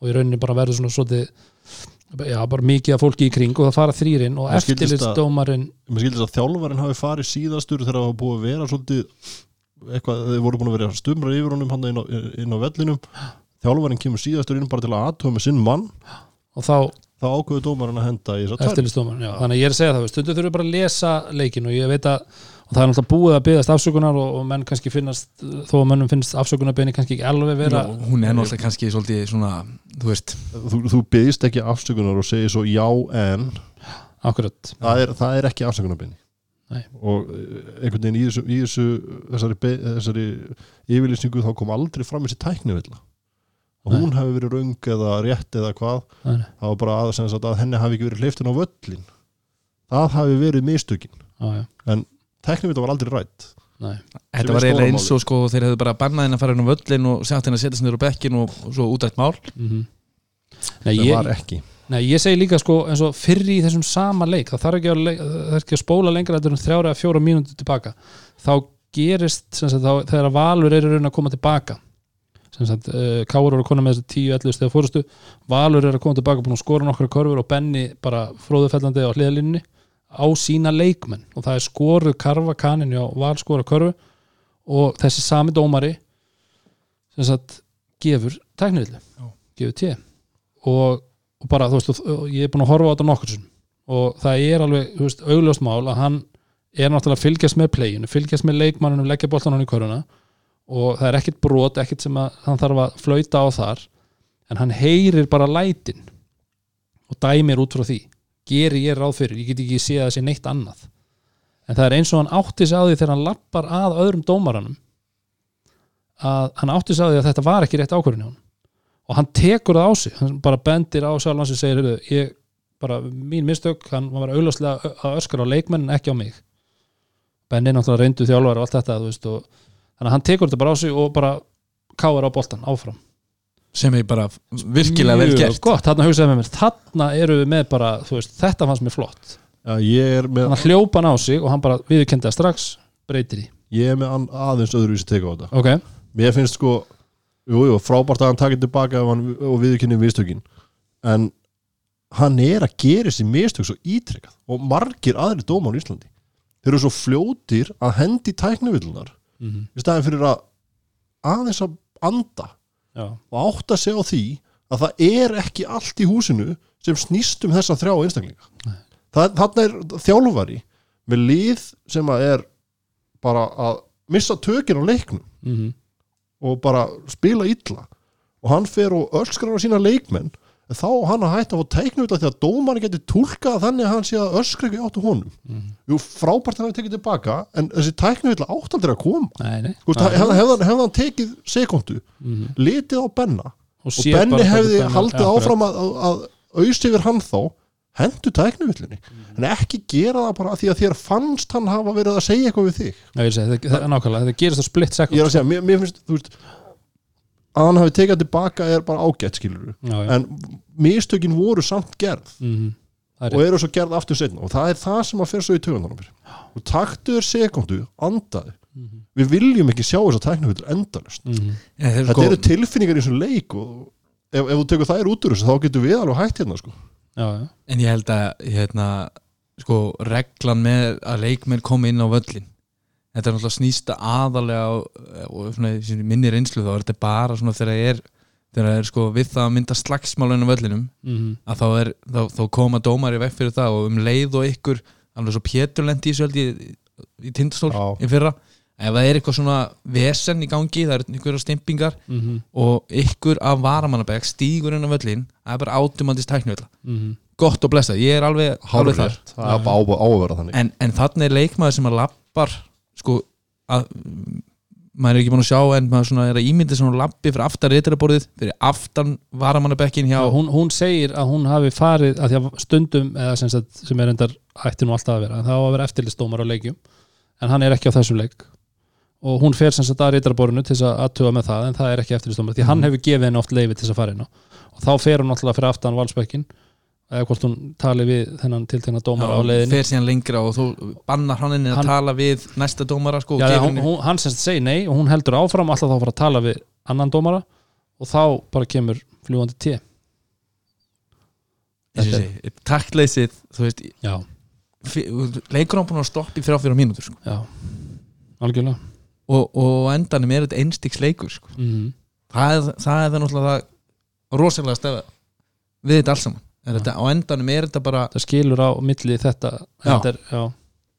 S1: Og í rauninni bara verður svona svolítið já, bara mikið af fólki í kring og það fara þrýr inn og eftirlitsdómarinn
S2: mér skildist að þjálfarinn hafi farið síðastur þegar það var búið að vera svolítið eitthvað, þeir voru búin að vera stumra yfir honum hann inn á, inn á vellinum. Þjálfarinn kemur síðastur inn bara til að aðtöfa með sinn mann.
S1: Og þá
S2: þá ákveður dómarinn að henda í þess að tvenn
S1: eftirlistómar, já, þannig að ég er að segja það stundu þurfum bara að lesa leikin og ég veit að og það er náttúrulega búið að byggðast afsökunar og, og menn kannski finnast, þó að mönnum finnst afsökunarbeini kannski ekki alveg vera
S3: Nú, hún er náttúrulega kannski svolítið svona þú veist,
S2: þú, þú byggðist ekki afsökunar og segir svo já en
S1: akkurat,
S2: það er, það er ekki afsökunarbyrni
S1: Nei.
S2: og eh, einhvern veginn í þessu, í þessu þessari, þessari yfirlýsingu þá kom aldrei fram þessi tæknivilla. Og
S1: Nei.
S2: hún hafi verið röng eða rétt eða hvað
S1: Nei, nei.
S2: það var bara að, sem sagt, að henni hafi ekki verið hleyftin á völlin það hafi verið mistökin.
S1: Já, já,
S2: tæknivilla var aldrei rætt
S1: nei.
S3: Þetta var eiginlega eins og sko þeir hefðu bara bannað henni að fara inn á völlin og sett henni að setja sinni á bekkin og, og svo útrætt mál.
S1: Mm Nei,
S2: það
S1: ég,
S2: var ekki.
S1: Nei, ég segi líka sko eins og fyrri í þessum sama leik það þarf ekki að, leik, þarf ekki að spóla lengra þetta er um þrjára eða fjóra mínútur tilbaka. Þá gerist sem sagt, þá, þegar Valur er í raun að koma tilbaka sem sagt, uh, Káur voru að koma með þessi 10-11 stegar fórustu Valur er að koma tilbaka búin að skora nokkra körfur og Benni bara fróðufellandi á hliðalínunni á sína leikmenn. Og það er skoruð karfa kaninu á Val skora körfu. Og þessi sami dómari sem sagt gefur tæknivillu, gefur tíð og, og bara þú veist og, ég er búin að horfa á þetta nokkur og það er alveg, augljóst mál að hann er náttúrulega að fylgjast með pleginu fylgjast með leikmannunum, leggja boltan hann í köruna og það er ekkit brot, ekkit sem að hann þarf að flauta á þar. En hann heyrir bara lætin og dæmir út frá því geri ég ráð fyrir, ég get ekki séð að það sé neitt annað. En það er eins og hann átti sig á því þegar hann lappar að öðrum dómaranum að hann átti sig á því að þetta var ekki rétt ákvörðin og hann tekur það á sig, hann bara bendir á sjálf sem segir, heyrðu, ég bara mín mistök, hann var auðláslega að öskra á leikmenn en ekki á mig. Benni náttúrulega reyndu þjálfar og allt þetta veist, og, þannig að hann tekur þetta bara á sig og bara káar á boltan áfram
S3: sem er bara virkilega vel gert.
S1: gott, þarna hugsaði með mér, þarna eru við með bara, þú veist, þetta fannst mér flott.
S2: Já, ég er með,
S1: þannig að hljópa hann á sig og hann bara viðurkendi það strax breytir í,
S2: ég er með aðeins öðruvísi teka á þetta.
S1: Ok.
S2: Mér finnst sko jú, jú, frábært að hann takið tilbaka og viðurkynni mistökin. En hann er að gera þessi mistök svo ítrekkað og margir aðri dómar í Íslandi. Þeir eru svo fljótir að hendi tæknivillunar
S1: mm -hmm.
S2: í staðin fyrir að aðeins að anda
S1: já,
S2: og átta sig á því að það er ekki allt í húsinu sem snýst um þessa þrjá einstaklinga. Þarna er þjálfari með lið sem að er bara að missa tökin á leiknum
S1: mm
S2: og bara spila illa. Og hann fer og öskrar á sína leikmenn en þá hann að hætta að fá teiknu út af því að dómarinn getur túlkað þannig að hann sé að öskra ekki áttu honum.
S1: Mhm.
S2: jú, frábært hann hafi tekið tilbaka en þessi teiknu illa átt aldrei að koma.
S1: Nei, nei.
S2: Hefði hef, hef hann tekið sekundu
S1: mhm.
S2: litið á Benna
S1: og,
S2: og Benni hefði haldið
S1: Ja,
S2: áfram að, að, að auðst yfir hann þá hendu tæknuvillunni
S1: Mhm.
S2: en ekki gera það bara því að þér fannst hann hafa verið að segja eitthvað við þig.
S1: Ég segi, það, það er nákvæmlega, þetta gerist á split
S2: ég
S1: second
S2: er að segja, mér, mér finnst þú veist, að hann hafi tekið tilbaka er bara ágætt skilur
S1: já, já.
S2: en mistökin voru samt gerð
S1: Mm
S2: og
S1: er
S2: eru svo gerð aftur setna og það er það sem að fyrir svo í tögundanum og taktu þér sekundu, andaði
S1: Mhm.
S2: við viljum ekki sjá þess að tæknivillur endalust
S1: Mhm.
S3: ja, þeir,
S2: þetta eru tilfinningar í þessum leik og ef, ef þú tekur þær út úr þessu þá getur við alveg hægt hérna sko.
S1: já, já.
S3: en ég held að hérna, sko, reglan með að leikmenn komi inn á völlin þetta er náttúrulega snýsta aðalega og, og minni reynslu þá er þetta bara svona þegar það er er sko við það að mynda slagsmálun á völlinum
S1: Mhm.
S3: að þá, er, þá, þá koma dómar í vekk fyrir það og um leið og ykkur alveg svo Pétur lendi í held í, í tindastól í fyrra ef það er eitthvað svona vesen í gangi það er einhverja stimpingar
S1: Mhm.
S3: og ykkur af varamannabæk stígur inn á völlin það er bara átumandist tæknuvilla
S1: Mhm.
S3: gott og blessa, ég er alveg, alveg þar
S2: það er bara á, á að vera þannig
S3: en, en þannig er leikmaður sem að lappar sko að maður er ekki búin að sjá en maður er að ímynda svona lappi fyrir aftan reytaraborðið fyrir aftan varamannabekkin hjá
S1: Já, hún, hún segir að hún hafi farið að því að stundum eða sem, sagt, sem er endar ætti nú alltaf að vera það á að vera eftirlistómar á leikjum en hann er ekki á þessum leik. Og hún fer sem sagt að reytaraborinu til að aðtuga með það en það er ekki eftirlistómar því hann hefur gefið henni oft leifi til þess að fara inn og þá fer hún alltaf fyrir aftan valsbekkin eða hvort hún tali við þennan tiltegna dómar á leiðinni.
S3: fer síðan lengra og þú bannar hann henni að
S1: Hann-
S3: tala við næsta dómara sko,
S1: Já, hún, hún, hann sem sagt segir nei og hún heldur áfram alltaf þá fara að tala við annan dómara og þá bara kemur fljúandi T
S3: eins og ég segi, taktleysið þú veist, leikur hann búin að stoppa í þrjá fjóra mínútur sko.
S1: já, algjörlega.
S3: Og, og á endanum er þetta einstiks leikur sko.
S1: mm
S3: það, er, það er það náttúrulega það rosalega stefa við þetta alls saman þetta, á endanum er þetta bara
S1: það skilur á milli þetta,
S3: já.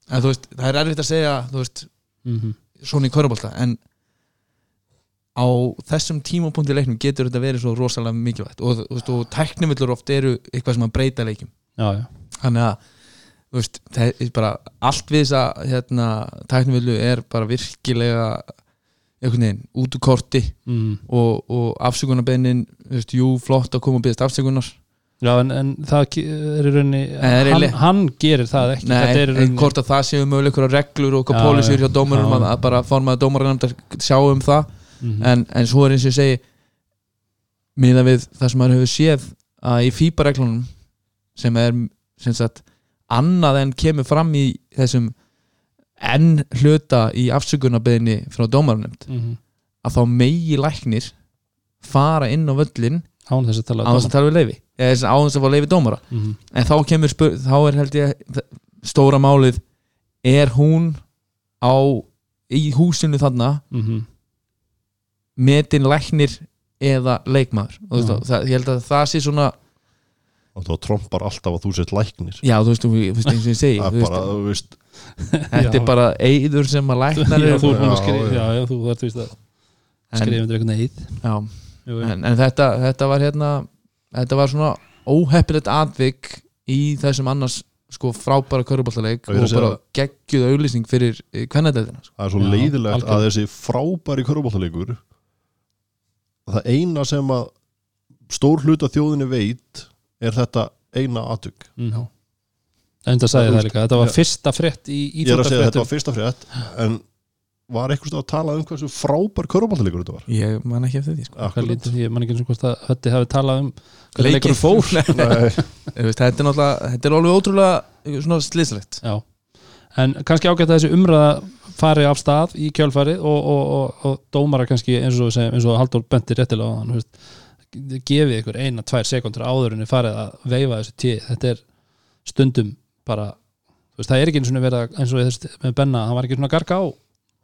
S3: en þú veist, það er erfitt að segja þú veist,
S1: Mm
S3: svona í körubólta en á þessum tímapunkti leiknum getur þetta verið svo rosalega mikilvægt. Og, veist, og tæknivillur oft eru eitthvað sem að breyta
S1: já,
S3: þannig að veist, það er bara allt við þessa hérna, tæknivillu er bara virkilega veginn út úr korti
S1: mm.
S3: og, og afsökunarbeinin þú veist, jú, flott að koma og byggast afsökunar
S1: já en, en það er í rauninni hann, hann gerir það ekki
S3: Nei,
S1: er í
S3: en
S1: rauninni
S3: hvort að það séu mögulega einhverja reglur og
S1: Já,
S3: pólisur
S1: já.
S3: hjá dómurum að, að bara formaði dómaranefndar sjá um það
S1: Mhm.
S3: en, en svo er eins og ég segi miða við það sem maður hefur séð að í FIBA-reglunum sem er sem sagt annað en kemur fram í þessum enn hluta í afsökunarbeðinni frá dómarnefnd
S1: Mhm.
S3: að þá megi læknir fara inn á völlin
S1: án þess að tala
S3: á þess að tala við leifi eða þess að á þess að fá leifi dómara.
S1: Mhm.
S3: en þá kemur spur, þá er held ég stóra málið er hún á í húsinu þarna
S1: Mhm.
S3: metin læknir eða leikmaður? Og veist, það, ég held að það sé svona
S2: og þá trompar alltaf að þú sett læknir.
S3: Já þú veist, þú veist eins og ég segi
S2: það
S3: þú
S2: er bara, þú veist.
S3: Þetta er bara eiður sem að læknar
S1: já, þú er búin að skrifa
S2: já.
S1: já, þú þarf víst að skrifa undir eitthvað neyð
S3: en, en þetta, þetta var hérna þetta var svona óheppilegt atvik í þessum annars sko frábæra körubáltaleik
S2: Og
S3: bara geggjuð auðlýsing fyrir kvennadæðina sko.
S2: það er svo
S1: Já,
S2: leiðilegt
S1: algjörlega.
S2: að þessi frábæri körubóltaleikur það eina sem að stór hluta þjóðinni veit er þetta eina aðtök
S1: Mhm. en það sagði það líka, þetta var
S2: Já.
S1: fyrsta frétt í
S2: ég er að segja að þetta var fyrsta frétt en var eitthvað að tala um hversu frábær körubóltaleikur þetta var?
S3: Ég man ekki eftir því sko.
S1: Ég man ekki eins og hvort að Hötti hafi talað um
S3: Þú veist, þetta er náttúrulega þetta er alveg ótrúlega svona slislegt
S1: Já, en kannski ágætt að þessi umræða fari af stað í kjölfarið og, og, og, og dómara kannski eins og, sem, eins og Halldór Benti réttilega á hann veist, gefið ykkur eina, tvær sekundur áður en þið farið að veifa þessu tíð þetta er stundum bara þú veist, það er ekki eins og verið eins og þessi með Benna, hann var ekki svona garga á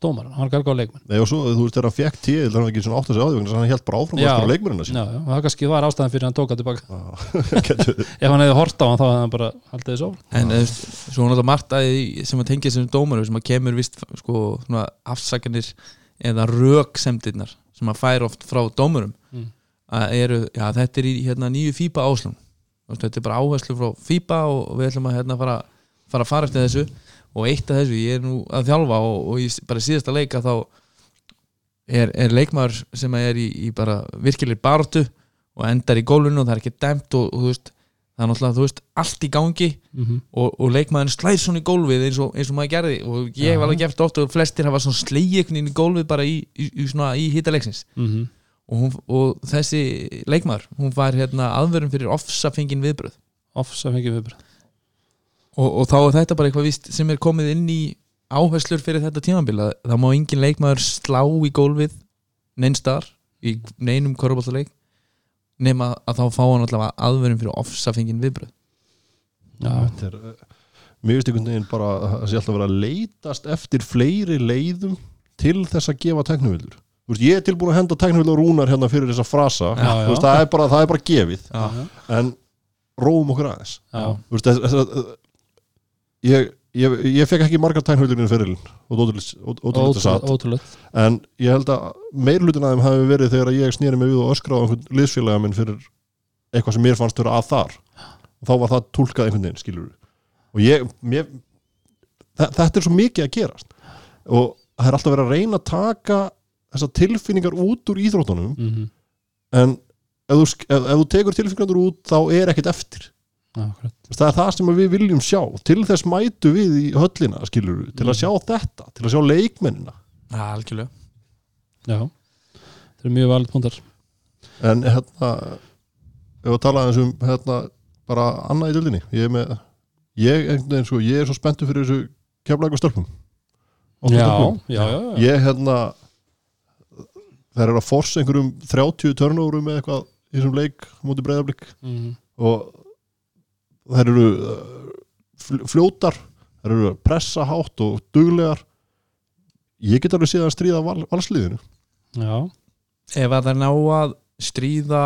S1: dómara, hann var að garga á leikmenn
S2: Nei, og svo þú veist þegar hann fekk tíð þannig að hann ekki svona átt að segja á því vegna þess að hann held bara áfram skora leikmennina sín
S1: Já, já, það kannski var ástæðan fyrir að hann tóka tilbaka. Ef hann hefði hort á hann þá hefði hann bara haldið þessu á
S3: en þú veist, svo náttúrulega margt að sem að tengja þessum dómarum sem að kemur vist sko svona afsakanir eða röksemdirnar sem að færa oft frá dómurum
S1: Mm.
S3: að eru, já þetta er í hérna nýju FIBA áslum þetta er bara áherslu frá FIBA og og við ætlum að hérna fara, fara að fara eftir þessu og eitt af þessu, ég er nú að þjálfa og, og í bara síðasta leika þá er, er leikmaður sem er í, í bara virkileg baróttu og endar í gólfinu og það er ekki dæmt og, og þú veist, það er náttúrulega þú veist, allt í gangi
S1: mm -hmm.
S3: og, og leikmaðurinn slæðir svona í gólfið eins og, eins og maður gerði og ég hef alveg gert oft og flestir hafa svona veginn í gólfið bara í, í, í, svona, í hitaleiksins
S1: Mm
S3: og, hún, og þessi leikmaður hún var hérna aðvörun fyrir ofsafengin viðbröð
S1: Offsa fengið viðbröð
S3: og, og þá er þetta bara eitthvað víst sem er komið inn í áherslur fyrir þetta tímabila þá má engin leikmaður slá í gólfið neinstar í neinum korfbóltaleik nema að þá fá hann allavega aðvörun fyrir ofsafengin viðbröð
S1: Já,
S2: Þetta er, eh, finnst einhvern veginn bara að það sé alltaf verið að leitast eftir fleiri leiðum til þess að gefa veist, ég er tilbúin að henda teknuvillur rúnar hérna fyrir þessa frasa.
S1: Já, já.
S2: Þú veist, það, er bara, það er bara gefið.
S3: Já.
S2: en róum okkur aðeins. Veist, þess, þess, ég, ég, ég fekk ekki margar ótrúlega satt
S1: ótrúlega
S2: en ég held að meirlutin að þeim hafi verið þegar ég snýri mig við og öskra á einhvern liðsfélaga minn fyrir eitthvað sem mér fannst vera að þar. Og þá var það tólkað einhvern veginn skilur og ég mér, þe- þetta er svo mikið að gerast. Og það er alltaf verið að reyna að taka þessar tilfinningar út úr íþróttunum.
S1: Mm -hmm.
S2: en ef þú, ef, ef þú tekur tilfinningar út þá er ekkert eftir það er það sem við viljum sjá. Til þess mætu við í höllina skilur til að
S1: Mhm.
S2: sjá þetta, til að sjá leikmennina.
S3: Já, algjörlega.
S1: Já, það er mjög valið púntar
S2: En hérna ef að tala aðeins um hérna bara annað í dildinni ég er með ég, veginn, sko, ég er svo spenntu fyrir þessu
S1: já, já.
S2: ég hérna þær eru að forsa einhverjum 30 törnórum eða eitthvað í þessum leik á móti breyðablík
S1: Mhm.
S2: og þær eru uh, fl- fljótar þær eru að pressa hátt og duglegar. Ég get alveg séð að stríða val, valsliðinu.
S1: Já.
S3: ef að það ná að stríða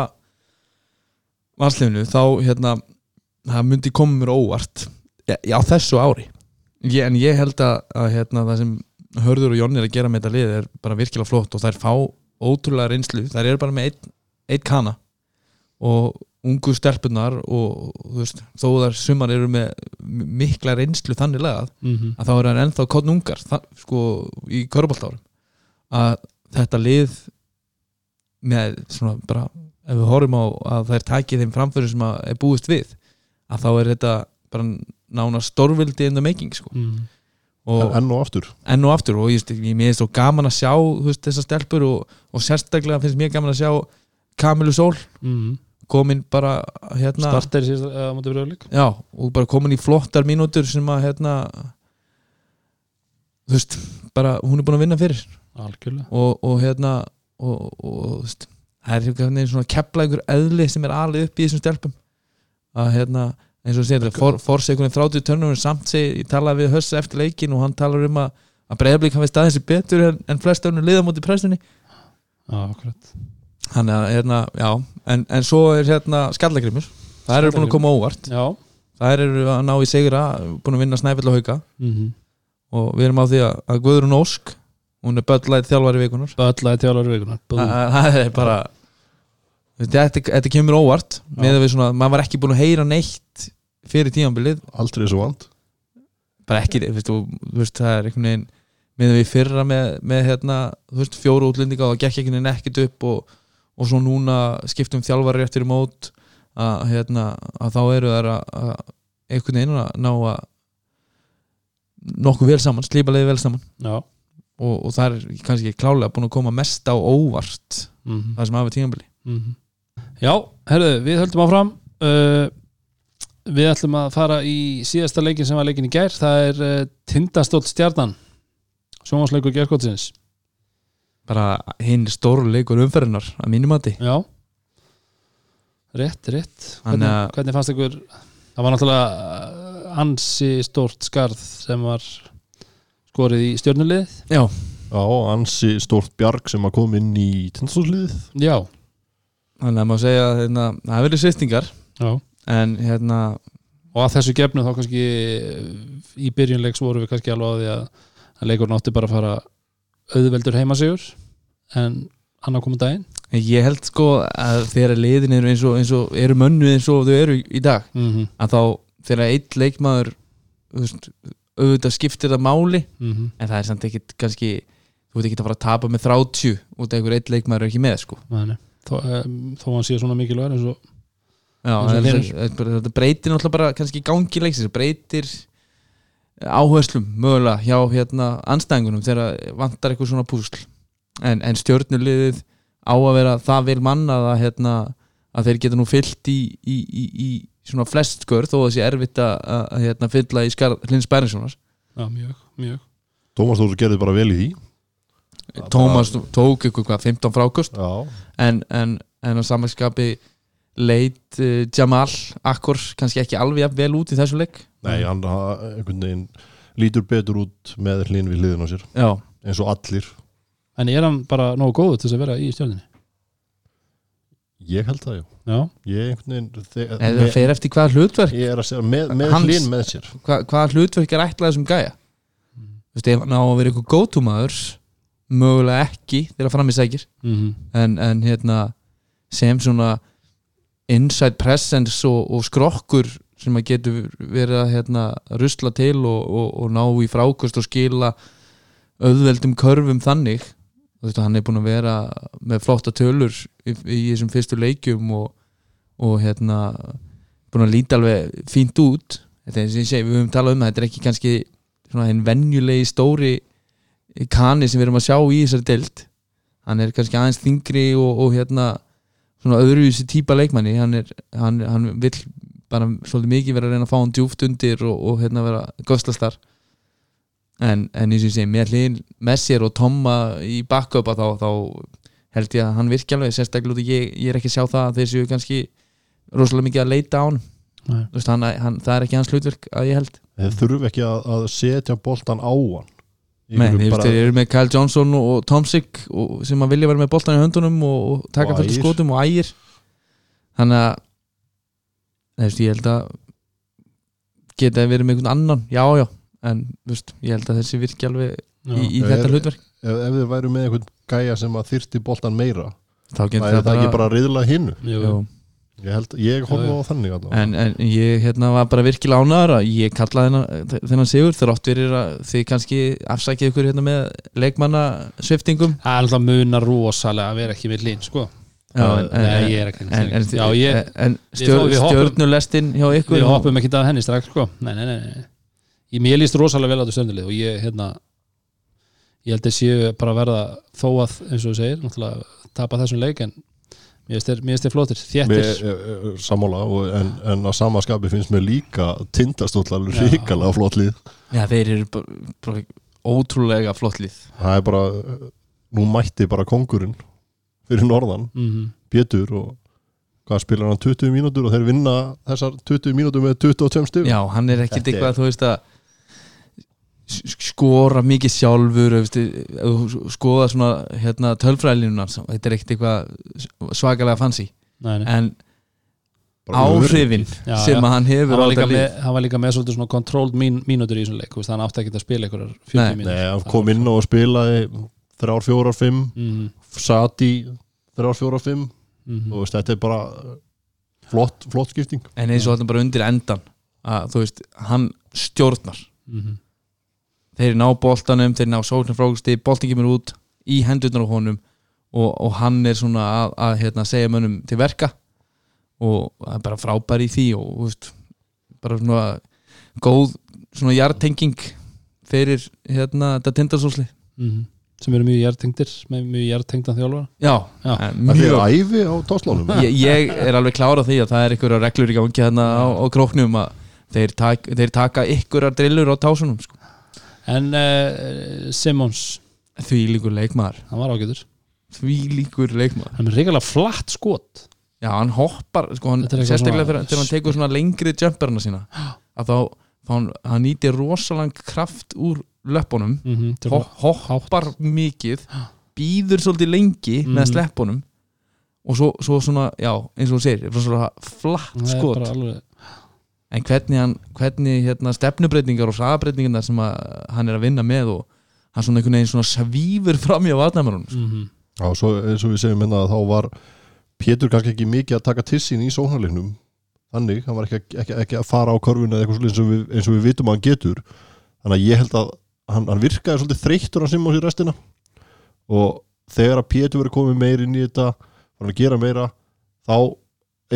S3: valslefinu þá hérna það myndi koma mér óvart já, á þessu ári. Ég, en ég held að, að hérna, það sem Hörður og Jonni er að gera með þetta lið er bara virkilega flott og þær fá ótrúlega reynslu. Þær eru bara með einn ein kana og ungu stelpunar og þú veist, þó þar sumar eru með mikla reynslu þannig lagað
S1: mm
S3: að þá eru hann ennþá kottn ungar það, sko í köruboltárum að þetta lið með svona bara ef við horfum á að þær takið þeim framfyrir sem að er búist við að þá er þetta bara nána stórvildi in the making sko.
S1: -hmm.
S3: og
S2: enn og aftur.
S3: enn og aftur og ég, er svo gaman að sjá veist, þessar stelpur og, og sérstaklega finnst mér gaman að sjá Kamilu Sól komin bara hérna
S1: starter í síðasta uh, mútið brjóðleik
S3: já, og bara komin í flottar mínútur sem að hérna þú veist, bara hún er búin að vinna fyrir.
S1: Algjörlega.
S3: Og, og hérna og, og þú veist, það er veginn svona kepla einhver eðli sem er alveg upp í þessum stelpum. Að hérna eins og sér þetta, for, veginn þráttu törnum samt segi, ég talaði við Hössa eftir leikin og hann talar um að, að breyðablík hafi staðið sér betur en, en flest önnur liða mútið pressunni.
S1: Já, akkurat
S3: hann er hérna, já, en, en svo er hérna skallagrimur, það eru búin að koma óvart.
S1: Já.
S3: Það eru að ná í sigra búin að vinna snæfill og hauka.
S1: Mm -hmm.
S3: og við erum á því að, að Guðrún Ósk hún er böllæð þjálfari vikunar
S1: Böllaði tjálfari vikunar.
S3: Þa- það er bara þetta, þetta kemur óvart
S1: Já.
S3: með að við svona, maður var ekki búin að heyra neitt fyrir tímanbilið,
S2: aldrei svo vant.
S3: Bara ekki þú veist, það er einhvern veginn með að við fyrra með, með hérna, þú veist, fjóru útlendinga og það gekk ekkert upp og, og svo núna skiptum þjálfari eftir í mót að, hérna, að þá eru þær að, einhvern veginn að ná að nokkuð vel saman, slípa leiði vel saman. Og, og það er kannski klálega búin að koma mest á óvart
S1: mm -hmm.
S3: það sem hafa tímanbili
S1: já, herðu, við höldum áfram. Uh, við ætlum að fara í síðasta leikin sem var leikin í gær. Það er uh, Tindastóll stjarnan sjónvarsleikur gærkvöldsins
S3: bara hinn stóru leikur umferðinar að mínum mati.
S1: Já. Rétt, rétt. Hvernig,
S3: uh,
S1: hvernig fannst ykkur það var náttúrulega uh, ansi stórt skarð sem var skorið í stjörnulið
S3: já,
S2: Já, ansi stórt bjarg sem að koma inn í tindastólsliðið.
S1: Já,
S3: þannig að maður segja að hérna, það sýstingar
S1: já.
S3: en hérna,
S1: og að þessu gefnu þá kannski í byrjunleiks voru við kannski alveg að, að leikur nátti bara að fara auðveldur heimasigur en hann á komið daginn.
S3: Ég held sko að þegar liðin eru eins og, eins og eru mönnu eins og þau eru í dag
S1: mm -hmm.
S3: að þá þegar eitt leikmaður veist, auðvitað skiptir það máli
S1: Mm
S3: en það er samt ekkit kannski þú veit ekki að fara að tapa með 30 út af einhver eitt leikmaður er ekki með sko.
S1: Þó, um, þó hann sé svona mikilvægur eins og
S3: Já, þetta breytir náttúrulega bara kannski gangi leiksins, breytir áherslum mögulega hjá hérna anstæðingunum þegar vantar eitthvað svona púsl. En, en stjórnuliðið á að vera það vel mannað að, hérna, að þeir geta nú fyllt í, í, í, í svona flest skör þó að það sé erfitt að, að, að hérna, fylla í skar Hlins Bæringssonar.
S1: Já, mjög, mjög.
S2: Tómas Þór gerði bara vel í því.
S3: Tómas tók ykkur hvað, 15 frákost
S2: Já,
S3: en, en, en á samanskapi leit uh, Jamal Akkor kannski ekki alveg jafn vel út í þessu leik
S2: nei, hann ha- einhvern veginn lítur betur út með hlinn við hliðin á sér.
S3: Já,
S2: eins og allir.
S1: En er hann bara nógu góður til að vera í stjörninni
S2: Ég held það, já.
S1: Já,
S2: Ég einhvern veginn
S3: eða það fer eftir hvað hlutverk
S2: Ég er að segja með, með
S3: Hans-
S2: hlinn með sér.
S3: hvað, hvað hlutverk er ætlað þessum gæja? Þú veist, ef hann á að vera eitthvað go-to maður mögulega ekki þegar fram í sækir.
S1: Mm
S3: en, en hérna sem svona inside presence og, og skrokkur sem að getur verið að hérna, rusla til og, og, og ná í frákost og skila auðveldum körfum þannig. Veist, hann er búin að vera með flotta tölur í, í þessum fyrstu leikjum og, og hérna búin að líta alveg fínt út. Þetta er og ég segi, við höfum talað um það þetta er ekki kannski svona hinn venjulegi stóri kani sem við erum að sjá í þessari deild. Hann er kannski aðeins þingri og, hérna svona öðruvísi típa leikmanni. Hann, er, hann, hann vill bara svolítið mikið vera að reyna að fá hann djúft undir og, og hérna vera göslastar en, en eins og ég segi með hlýn Messier og Tomma í backup þá, þá held ég að hann virki alveg sérstaklega ég, ég er ekki að sjá það að þeir séu kannski rosalega mikið að leita á hann. Veist, hann, hann, það er ekki hans hlutverk að ég held.
S2: Þeir þurfu ekki að, að setja boltan á hann.
S3: Nei, þeir,
S2: bara-
S3: þeir eru með Kyle Johnson og, Tomsik og, sem að vilja vera með boltan í höndunum og, og taka
S2: Ægir.
S3: skotum og ægir. Þannig að veist, ég held að geta verið með einhvern annan já, já, en veist, ég held að þessi virki alveg í, í þetta
S2: er-
S3: hlutverk
S2: ef, ef þið væru með einhvern gæja sem að þyrti boltan meira
S3: þá getur
S2: væri það ekki bara riðla hinnu
S1: Jú,
S3: Jú.
S2: ég, held, ég
S1: já.
S2: á þannig allavega.
S3: en, en ég hérna var bara virkilega ánæður að ég kallaði þennan, þennan sigur þrátt verið að þið kannski afsækið ykkur hérna með leikmanna sviftingum
S1: það er alltaf munar rosalega að vera ekki með lín sko.
S3: Já, en,
S1: Nei,
S3: en,
S1: ég er ekki
S3: en, en,
S1: Já, ég,
S3: en
S1: Við
S3: stjör,
S1: fá- við hoppum-
S3: stjörnulestin hjá ykkur
S1: við hoppum ekki af henni strax sko. nei, nei, nei, nei. Ég, mér líst rosalega vel á þetta stjörnulið og ég, hérna ég held að séu bara að verða þó að, eins og þú segir, náttúrulega tapa þessum leik en mér finnst þeir flótir
S2: eh, sammála og, en, en að sama skapi finnst mér líka tindastóll alveg
S1: Já.
S2: ríkalega flott lið
S3: já, þeir eru bara, bara ótrúlega flott lið
S2: það er bara, eh, nú mætti bara kongurinn fyrir norðan
S1: mm
S2: Pétur og hvað spilar hann 20 mínútur og þeir vinna þessar 20 mínútur með 22 stig
S3: já, hann er
S2: er-
S3: eitthvað þú veist að skora mikið sjálfur skoða svona hérna, tölfræðlinuna þetta er ekkit eitthvað svakalega fancy
S1: nei, nei.
S3: en áhrifin
S1: Já,
S3: sem
S1: já.
S3: að hann hefur
S1: hann var, með, hann var líka með svolítið svona controlled mín, mínútur í þessum leik hann átti ekki að spila einhverjar 40
S3: Nei.
S1: mínútur
S2: Nei, hann kom inn og spilaði þrjár, fjórar, fimm
S1: mm
S2: sat í þrjár, fjórar, fimm.
S1: -hmm.
S2: og veist, þetta er bara flott, flott skipting.
S3: En eins og þetta bara undir endan að þú veist, hann stjórnar.
S1: Mm
S3: þeir ná boltanum, þeir ná sóknar frákusti boltin kemur út í hendurnar á honum og, og hann er svona að, að hérna, segja mönnum til verka. Og það er bara frábær í því og veist, bara svona góð svona jartenging fyrir hérna þetta tindarsósli
S1: -hmm. Sem eru mjög hjartengdir með mjög hjartengdan þjálfara.
S3: Já,
S1: Já.
S3: eh,
S2: Það er
S3: mjög
S2: æfi á tóslánum
S3: ég, ég er alveg klára því að það er einhverja reglur í gangi hérna á, á króknum að þeir, tak, þeir taka einhverjar drillur á tásunum sko.
S1: en uh, Simmons?
S3: Því líkur leikmaður.
S1: Hann var ágætur.
S3: Því líkur leikmaður.
S1: Hann er reyngarlega flatt skot.
S3: Já, hann hoppar, sko, hann, sérstaklega þegar þegar hann tekur svona lengri jumperna sína að þá, þá hann, hann nýtir rosalang kraft úr löppunum
S1: mm -hmm.
S3: ho hoppar mikið býður svolítið lengi með
S1: Mhm.
S3: sleppunum og svo, svo svona, já, eins og þú segir svona flatt skot
S1: alveg,
S3: en hvernig, hann, hvernig hérna, stefnubreitingar og saðabreitingar sem að hann er að vinna með og hann svona einhvern veginn svona svífur fram í á vatnamörunum
S1: mm -hmm.
S2: Já, svo, eins og við segjum minna að þá var Pétur kannski ekki mikið að taka tissin í sóknarleiknum þannig, hann var ekki, ekki, ekki að fara á korfuna eða eitthvað svolítið eins og við, eins og við vitum að hann getur þannig að ég held að hann, hann virkaði svolítið þreyttur hann Simmons í restina. Og þegar að Pétur verið komið meir inn í þetta var að gera meira þá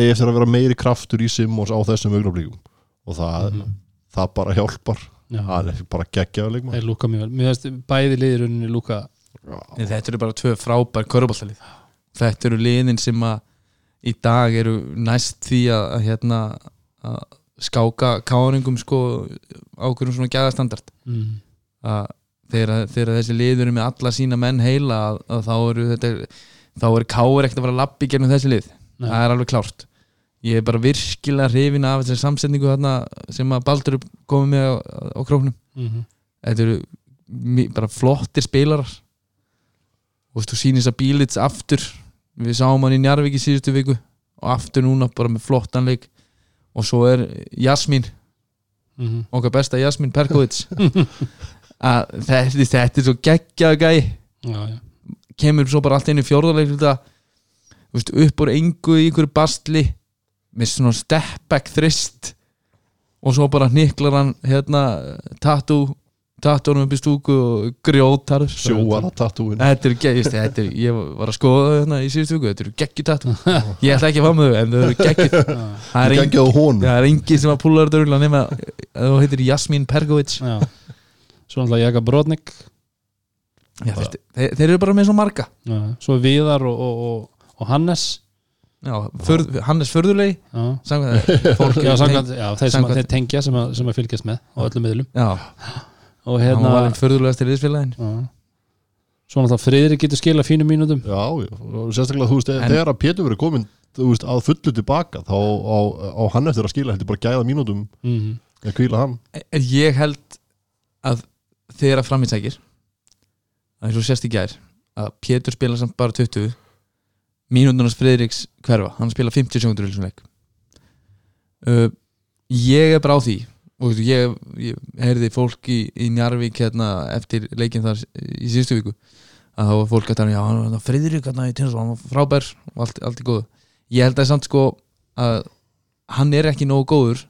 S2: eftir að vera meiri kraftur í Simmons á þessum augnablíkum og það,
S1: Mhm.
S2: það bara hjálpar.
S1: Já.
S2: hann er bara geggjaður leikmann
S1: þeir lúka mjög vel. Mér finnst bæði liðurinni lúka
S3: En þetta eru bara tvö frábær köruboltalið þetta eru liðin sem að í dag eru næst því að, að hérna að skáka káringum sko ákveðum svona gæðastandard.
S1: Mm.
S3: Að þegar, þegar þessi liður er með alla sína menn heila að, að þá eru þetta þá er káir ekkert að að lappi gegnum þessi lið.
S1: Nei.
S3: það er alveg klárt. Ég er bara virkilega hrifin af þessari samsetningu þarna sem að Baldur komið með á, á króknum.
S1: Mm -hmm.
S3: þetta eru bara flottir spilarar. Og þú sýnir þess að Bílits aftur. Við sáum hann í Njarvík í síðustu viku og aftur núna bara með flottan leik. Og svo er Jasmín
S1: Mm -hmm.
S3: okkar besta Jasmín Perkovic að þetta, þetta er svo geggjað gæ kemur svo bara allt inn í fjórðarleik þetta, þú veist, upp úr engu í ykkur bastli með svona step back þrist og svo bara hniklar hann hérna tattoo tattónum upp í stúku og grjótar.
S2: Sjóar að tattúin
S3: Þetta er geggjust, þetta er, ég var að skoða hérna í síðustu viku, þetta eru geggjut tattoo. Ég ætla ekki að fá með þau, en þau eru geggjut Það er, engin,
S2: geggjað á honum.
S3: það er engin sem að púla þetta nema þú heitir Jasmín Pergovic
S1: já. Svo náttúrulega Jaka Brodnik.
S3: Já, þeir, þeir, eru bara með svo marga.
S1: Já. svo Viðar og, og, og, og Hannes.
S3: Já, förð, Hannes Förðulegi
S1: já,
S3: Samkvæmt
S1: þeir sem þeir tengja sem að, sem að fylgjast með á öllum miðlum.
S3: Já,
S1: og
S3: hann
S1: hérna
S3: var einn förðulegast til liðsfélagin
S1: já. svo náttúrulega Friðri getur skila fínum mínútum.
S2: Já, já, og sérstaklega þú veist,
S3: En-
S2: þegar að Pétur verið komin þú veist, að fullu tilbaka þá á, á hann eftir að skila heldur bara gæða mínútum
S1: mm -hmm.
S2: að kvíla hann
S3: Ég held að þegar að framins að eins og sérst í gær að Pétur spila samt bara 20 mínúndunars Friðriks hverfa hann spila 50 sekundur uh, ég er bara á því og ég, ég heyrði fólk í, í Njarvík hérna eftir leikinn þar í síðustu viku að þá var fólk að tala, já, hann var friðrik hérna í Tinnarsson, hann var frábær og allt, allt er góð ég held að samt sko að hann er ekki nógu góður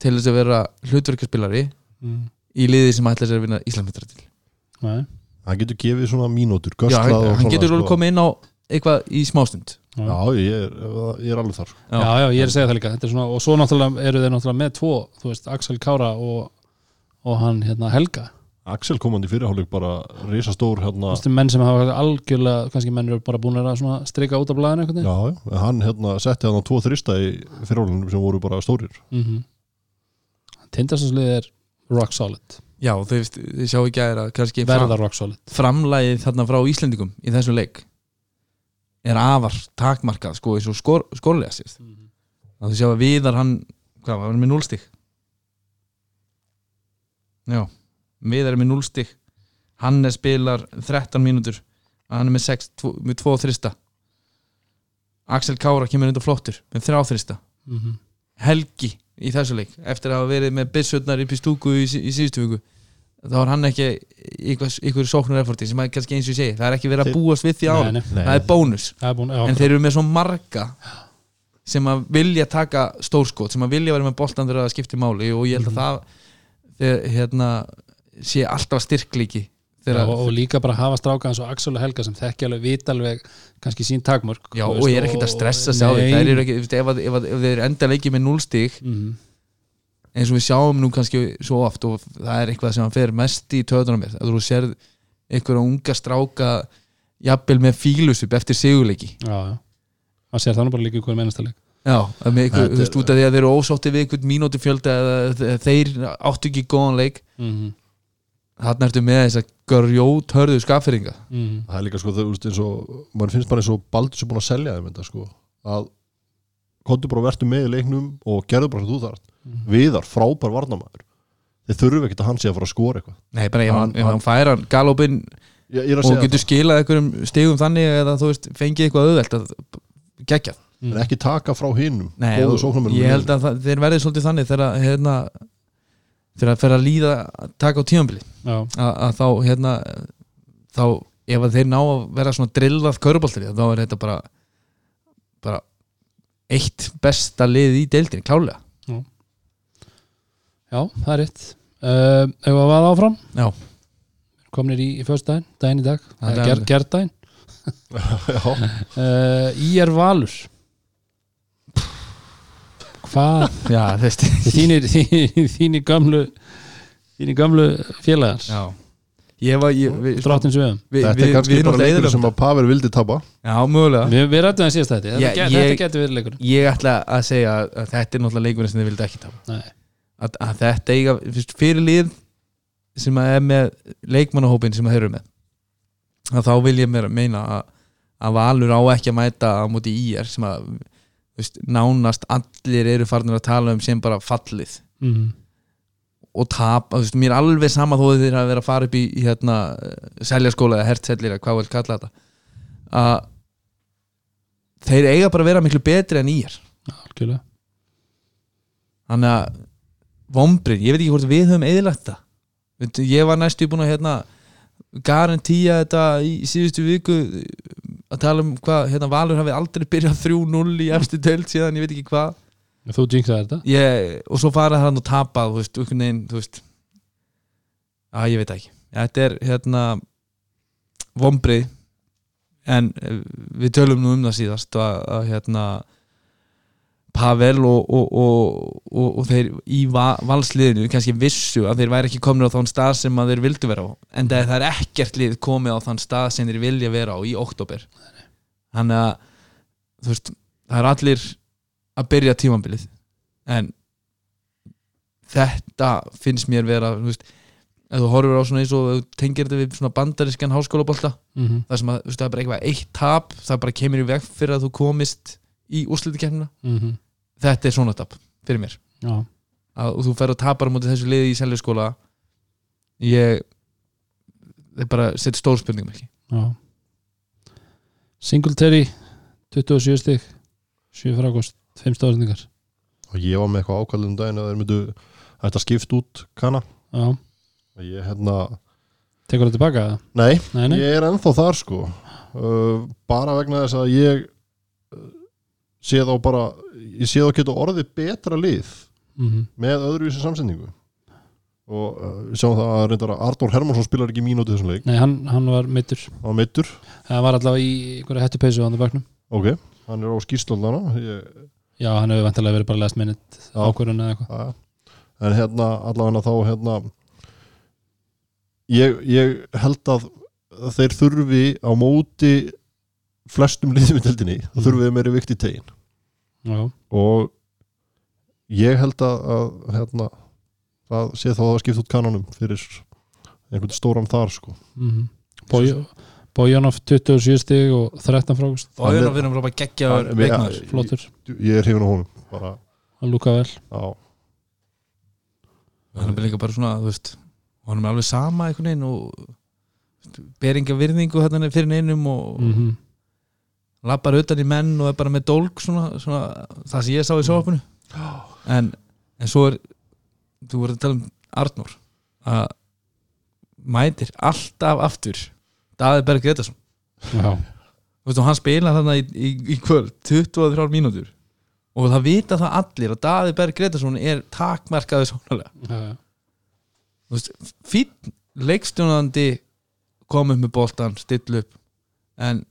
S3: til þess að vera hlutverkjaspilari.
S1: Mm.
S3: Í liði sem ætla sér að vinna Íslandmyndratil
S1: Nei,
S2: hann getur gefið svona mínútur
S3: Já, hann, hann
S2: svona,
S3: getur alveg
S2: sko.
S3: komið inn á eitthvað í smástund
S1: já.
S2: já, ég er, ég er alveg þar
S3: Já.
S1: já, já, ég er að segja það líka Þetta er svona, og svo náttúrulega eru þeir náttúrulega með tvo þú veist, Axel Kára og, og hann hérna Helga
S2: Axel komandi fyrirháleik bara risastór hérna,
S1: Þú veist, menn sem hafa algjörlega kannski menn eru bara búin að svona strika út af blæðinu einhvern
S2: já, já, hann hérna setti hann á tvo þrista í fyrirháleikum sem voru bara stórir
S1: mm -hmm. Tindarsaslið er rock solid.
S3: Já, þau, þau sjá ekki að
S1: verða rock solid.
S3: framlægið þarna frá Íslendingum í þessu leik er afar takmarkað sko eins og skor, skorlega sérst að þú sjá að Viðar hann hvað var hann með núlstig já Viðar er með núlstig hann er spilar 13 mínútur hann er með 6, tvo, með 2 þrista. Axel Kára kemur undir flottur með 3 þrista.
S1: Mm -hmm.
S3: Helgi í þessu leik eftir að hafa verið með byssutnar upp í stúku í, í síðustu viku þá er hann ekki ykkur sóknar efforti sem er kannski eins og ég segi það er ekki verið að búast við því
S1: nei, nei,
S3: það er bónus.
S1: Er
S3: en þeir eru með svo marga sem að vilja taka stórskot sem að vilja vera með boltan þegar það skiptir máli og ég held að
S1: Mhm.
S3: það þeir, hérna, sé alltaf styrklíki
S1: já, og, líka bara hafa stráka eins og Axel og Helga sem þekki alveg vita alveg kannski sín takmörk.
S3: Já, og ég er ekkert að stressa sig á veist, ef, ef, ef þeir enda leikið með núlstík
S1: Mhm.
S3: eins og við sjáum nú kannski svo oft og það er eitthvað sem hann fer mest í töðunum að þú sér einhverja unga stráka jafnvel með fílusup eftir sigurleiki.
S1: Já, maður sér það nú bara líka í hverju mennastaleik
S3: Já, ykkur,
S2: Þetta
S3: þú veist, út af því að þeir eru ósátti við einhvern mínútu fjölda eða þe- þeir áttu ekki góðan leik.
S1: Mm -hmm.
S3: Þarna ertu með þess að grjót hörðu skafferinga
S1: Mm
S2: það er líka sko þau, þú veist, eins og maður finnst bara eins og Baldur sem búin að selja þeim þetta sko að kontu bara vertu með í leiknum og gerðu bara sem þú þarft.
S1: -hmm.
S2: viðar, frábær varnamæður þeir þurfu ekkert að hann sé að fara að skora eitthvað.
S3: Nei, bara ef hann,
S2: Hann-
S3: hann fær hann galopin
S2: ég, ég er að
S3: og getur skilað einhverjum stigum þannig eða þú veist, fengið eitthvað auðvelt að gegja
S2: það, en ekki taka frá hinnum
S3: Nei, ég held að það, þeir verði svolítið þannig þegar að, hérna, þegar að fer að líða að taka á tímambili
S1: já,
S3: að, að þá hérna þá ef að þeir ná að vera svona drillað köruboltari þá er þetta bara bara eitt besta lið í deildinni, klálega
S1: já, það er rétt. Uh, ef að vaða áfram?
S3: Já.
S1: komnir í, í föstudaginn, daginn í dag.
S3: Það
S1: eða
S3: er
S1: ger,
S3: alveg.
S1: gerdaginn
S2: já,
S1: uh, í er valur hvað?
S3: Já, veist
S1: þínir, þínir, þínir gamlu þínir gamlu félagar.
S3: Já. Ég var, ég, við,
S2: þetta er kannski bara leikur sem að Pavel vildi tapa.
S3: Já, mögulega.
S1: Við, við rættum það síðast þetta. Þetta,
S3: Ég-
S1: þetta getur verið leikur
S3: Ég ætla að segja að þetta er náttúrulega leikurinn sem þið vildi ekki tapa.
S1: Nei.
S3: að, að þetta eiga fyrst, fyrir lið sem að er með leikmannahópin sem að þeir eru með að þá vil ég mér meina að, að Valur á ekki að mæta á móti IR sem að veist, nánast allir eru farnir að tala um sem bara fallið.
S1: Mm.
S3: og tap, veist, mér er alveg sama þó þeir að vera að fara upp í, í hérna, seljaskóla eða hertsellir eða hvað vel kalla þetta að þeir eiga bara að vera miklu betri en IR
S1: algjörlega.
S3: Þannig að vombrið, ég veit ekki hvort við höfum eðilagt það. Ég var næstu búin að hérna garantía þetta í síðustu viku að tala um hvað hérna Valur hafi aldrei byrjað 3-0 í efstu deild síðan, ég veit ekki hvað.
S1: Þú jinxaði þetta?
S3: Ég, og svo farað hann og tapað þú veist, einhvern veginn, þú veist. Að ég veit ekki. Þetta er hérna vombrið en eh, við tölum nú um það síðast að, að hérna Pavel og, og, og, og, þeir í va valsliðinu kannski vissu að þeir væri ekki komin á þann stað sem að þeir vildu vera á. En það er ekkert lið komið á þann stað sem þeir vilja vera á í oktober þannig að þú veist, það er allir að byrja tímambilið en þetta finnst mér vera þú veist, ef þú horfur á svona eins og tengir þetta við svona bandarískan háskólabolta
S1: mm -hmm.
S3: það sem að þú veist, það er bara eitthvað eitt tap það bara kemur í veg fyrir að þú komist í úrslutikernina
S1: Mm
S3: þetta er svona tap fyrir mér.
S1: Já,
S3: að og þú fer að tapar á móti þessu liði í seljaskóla ég það er bara sett stór spurningum ekki.
S1: Já. Singletary 27 stig 7 frákost, 5 stóðsendingar
S2: og ég var með eitthvað ákvæðum daginn að þeir myndu Þetta skipt út kanna
S1: já,
S2: Ég hérna
S1: tekur það tilbaka
S2: Nei,
S1: nei, nei,
S2: ég er ennþá þar sko. Uh, bara vegna þess að ég uh, sé þá bara ég sé þá geta orðið betra lið
S1: mm
S2: með öðruvísi samsendingu og uh, sjáum það að reyndar að Arnór Hermansson spilar ekki mínúti þessum leik.
S1: Nei hann, hann var meittur það var allavega í einhverja hættupeysu á hann baknum
S2: ok hann er á skýrslóðana ég,
S1: já, hann hefur vantilega verið bara last minute ákvörðun eða eitthvað.
S2: Að, en hérna allavega þá hérna ég, ég held að þeir þurfi á móti flestum liðum í tildinni þá
S1: Mm.
S2: þurfi þeir meiri vikt í tegin.
S1: Já,
S2: og ég held að, að hérna, það sé þá að skipta út kananum fyrir einhvern stóran þar sko.
S1: Mm Bojanov 27 stig og 13 frákust
S2: Hann er-
S3: við geggjaður
S2: Hann-
S3: leikmaður.
S2: ég-
S1: flottur,
S2: ég er hrifin á honum bara,
S1: hann lúka vel.
S2: Á,
S3: hann er líka bara svona, þú veist hann er alveg sama einhvern veginn og beringa virðingu fyrir neinum og
S1: mm
S3: lappar utan í menn og er bara með dólk svona, svona það sem ég sá í sjófapinu en, en svo er þú voru að tala um Arnór að mætir alltaf aftur Daði Berg Gretarsson og hann spila þarna í, í, í kvöld 23 mínútur. Og það vita það allir að Daði Berg Gretarsson er takmarkaði veist, fínn leikstjónandi kom upp með boltan, still upp. En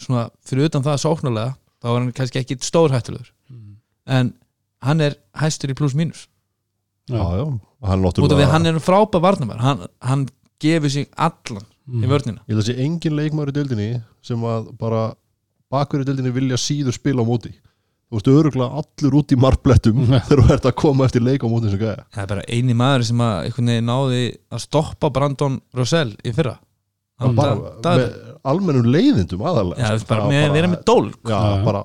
S3: svona fyrir utan það sóknarlega þá var hann kannski ekki stórhættulegur
S1: Mm.
S3: en hann er hæstur í pluss mínus
S2: já,
S1: já.
S2: hann
S3: að hann er frábæð varnamær hann, hann gefur sig allan
S1: Mm.
S3: í vörnina
S2: ég sé engin leikmaður í deildinni sem að bara bakur í deildinni vilja síður spila á móti þú veist öruglega allur út í marplettum
S1: Já.
S2: þegar þú ert að koma eftir leik á móti sem gæja
S3: það er bara eini maður sem að náði að stoppa Brandon Rosell í fyrra
S2: bara
S3: það- er-
S2: með almennum leiðindum aðalega
S3: Já, bara með að vera með dólk
S2: já, bara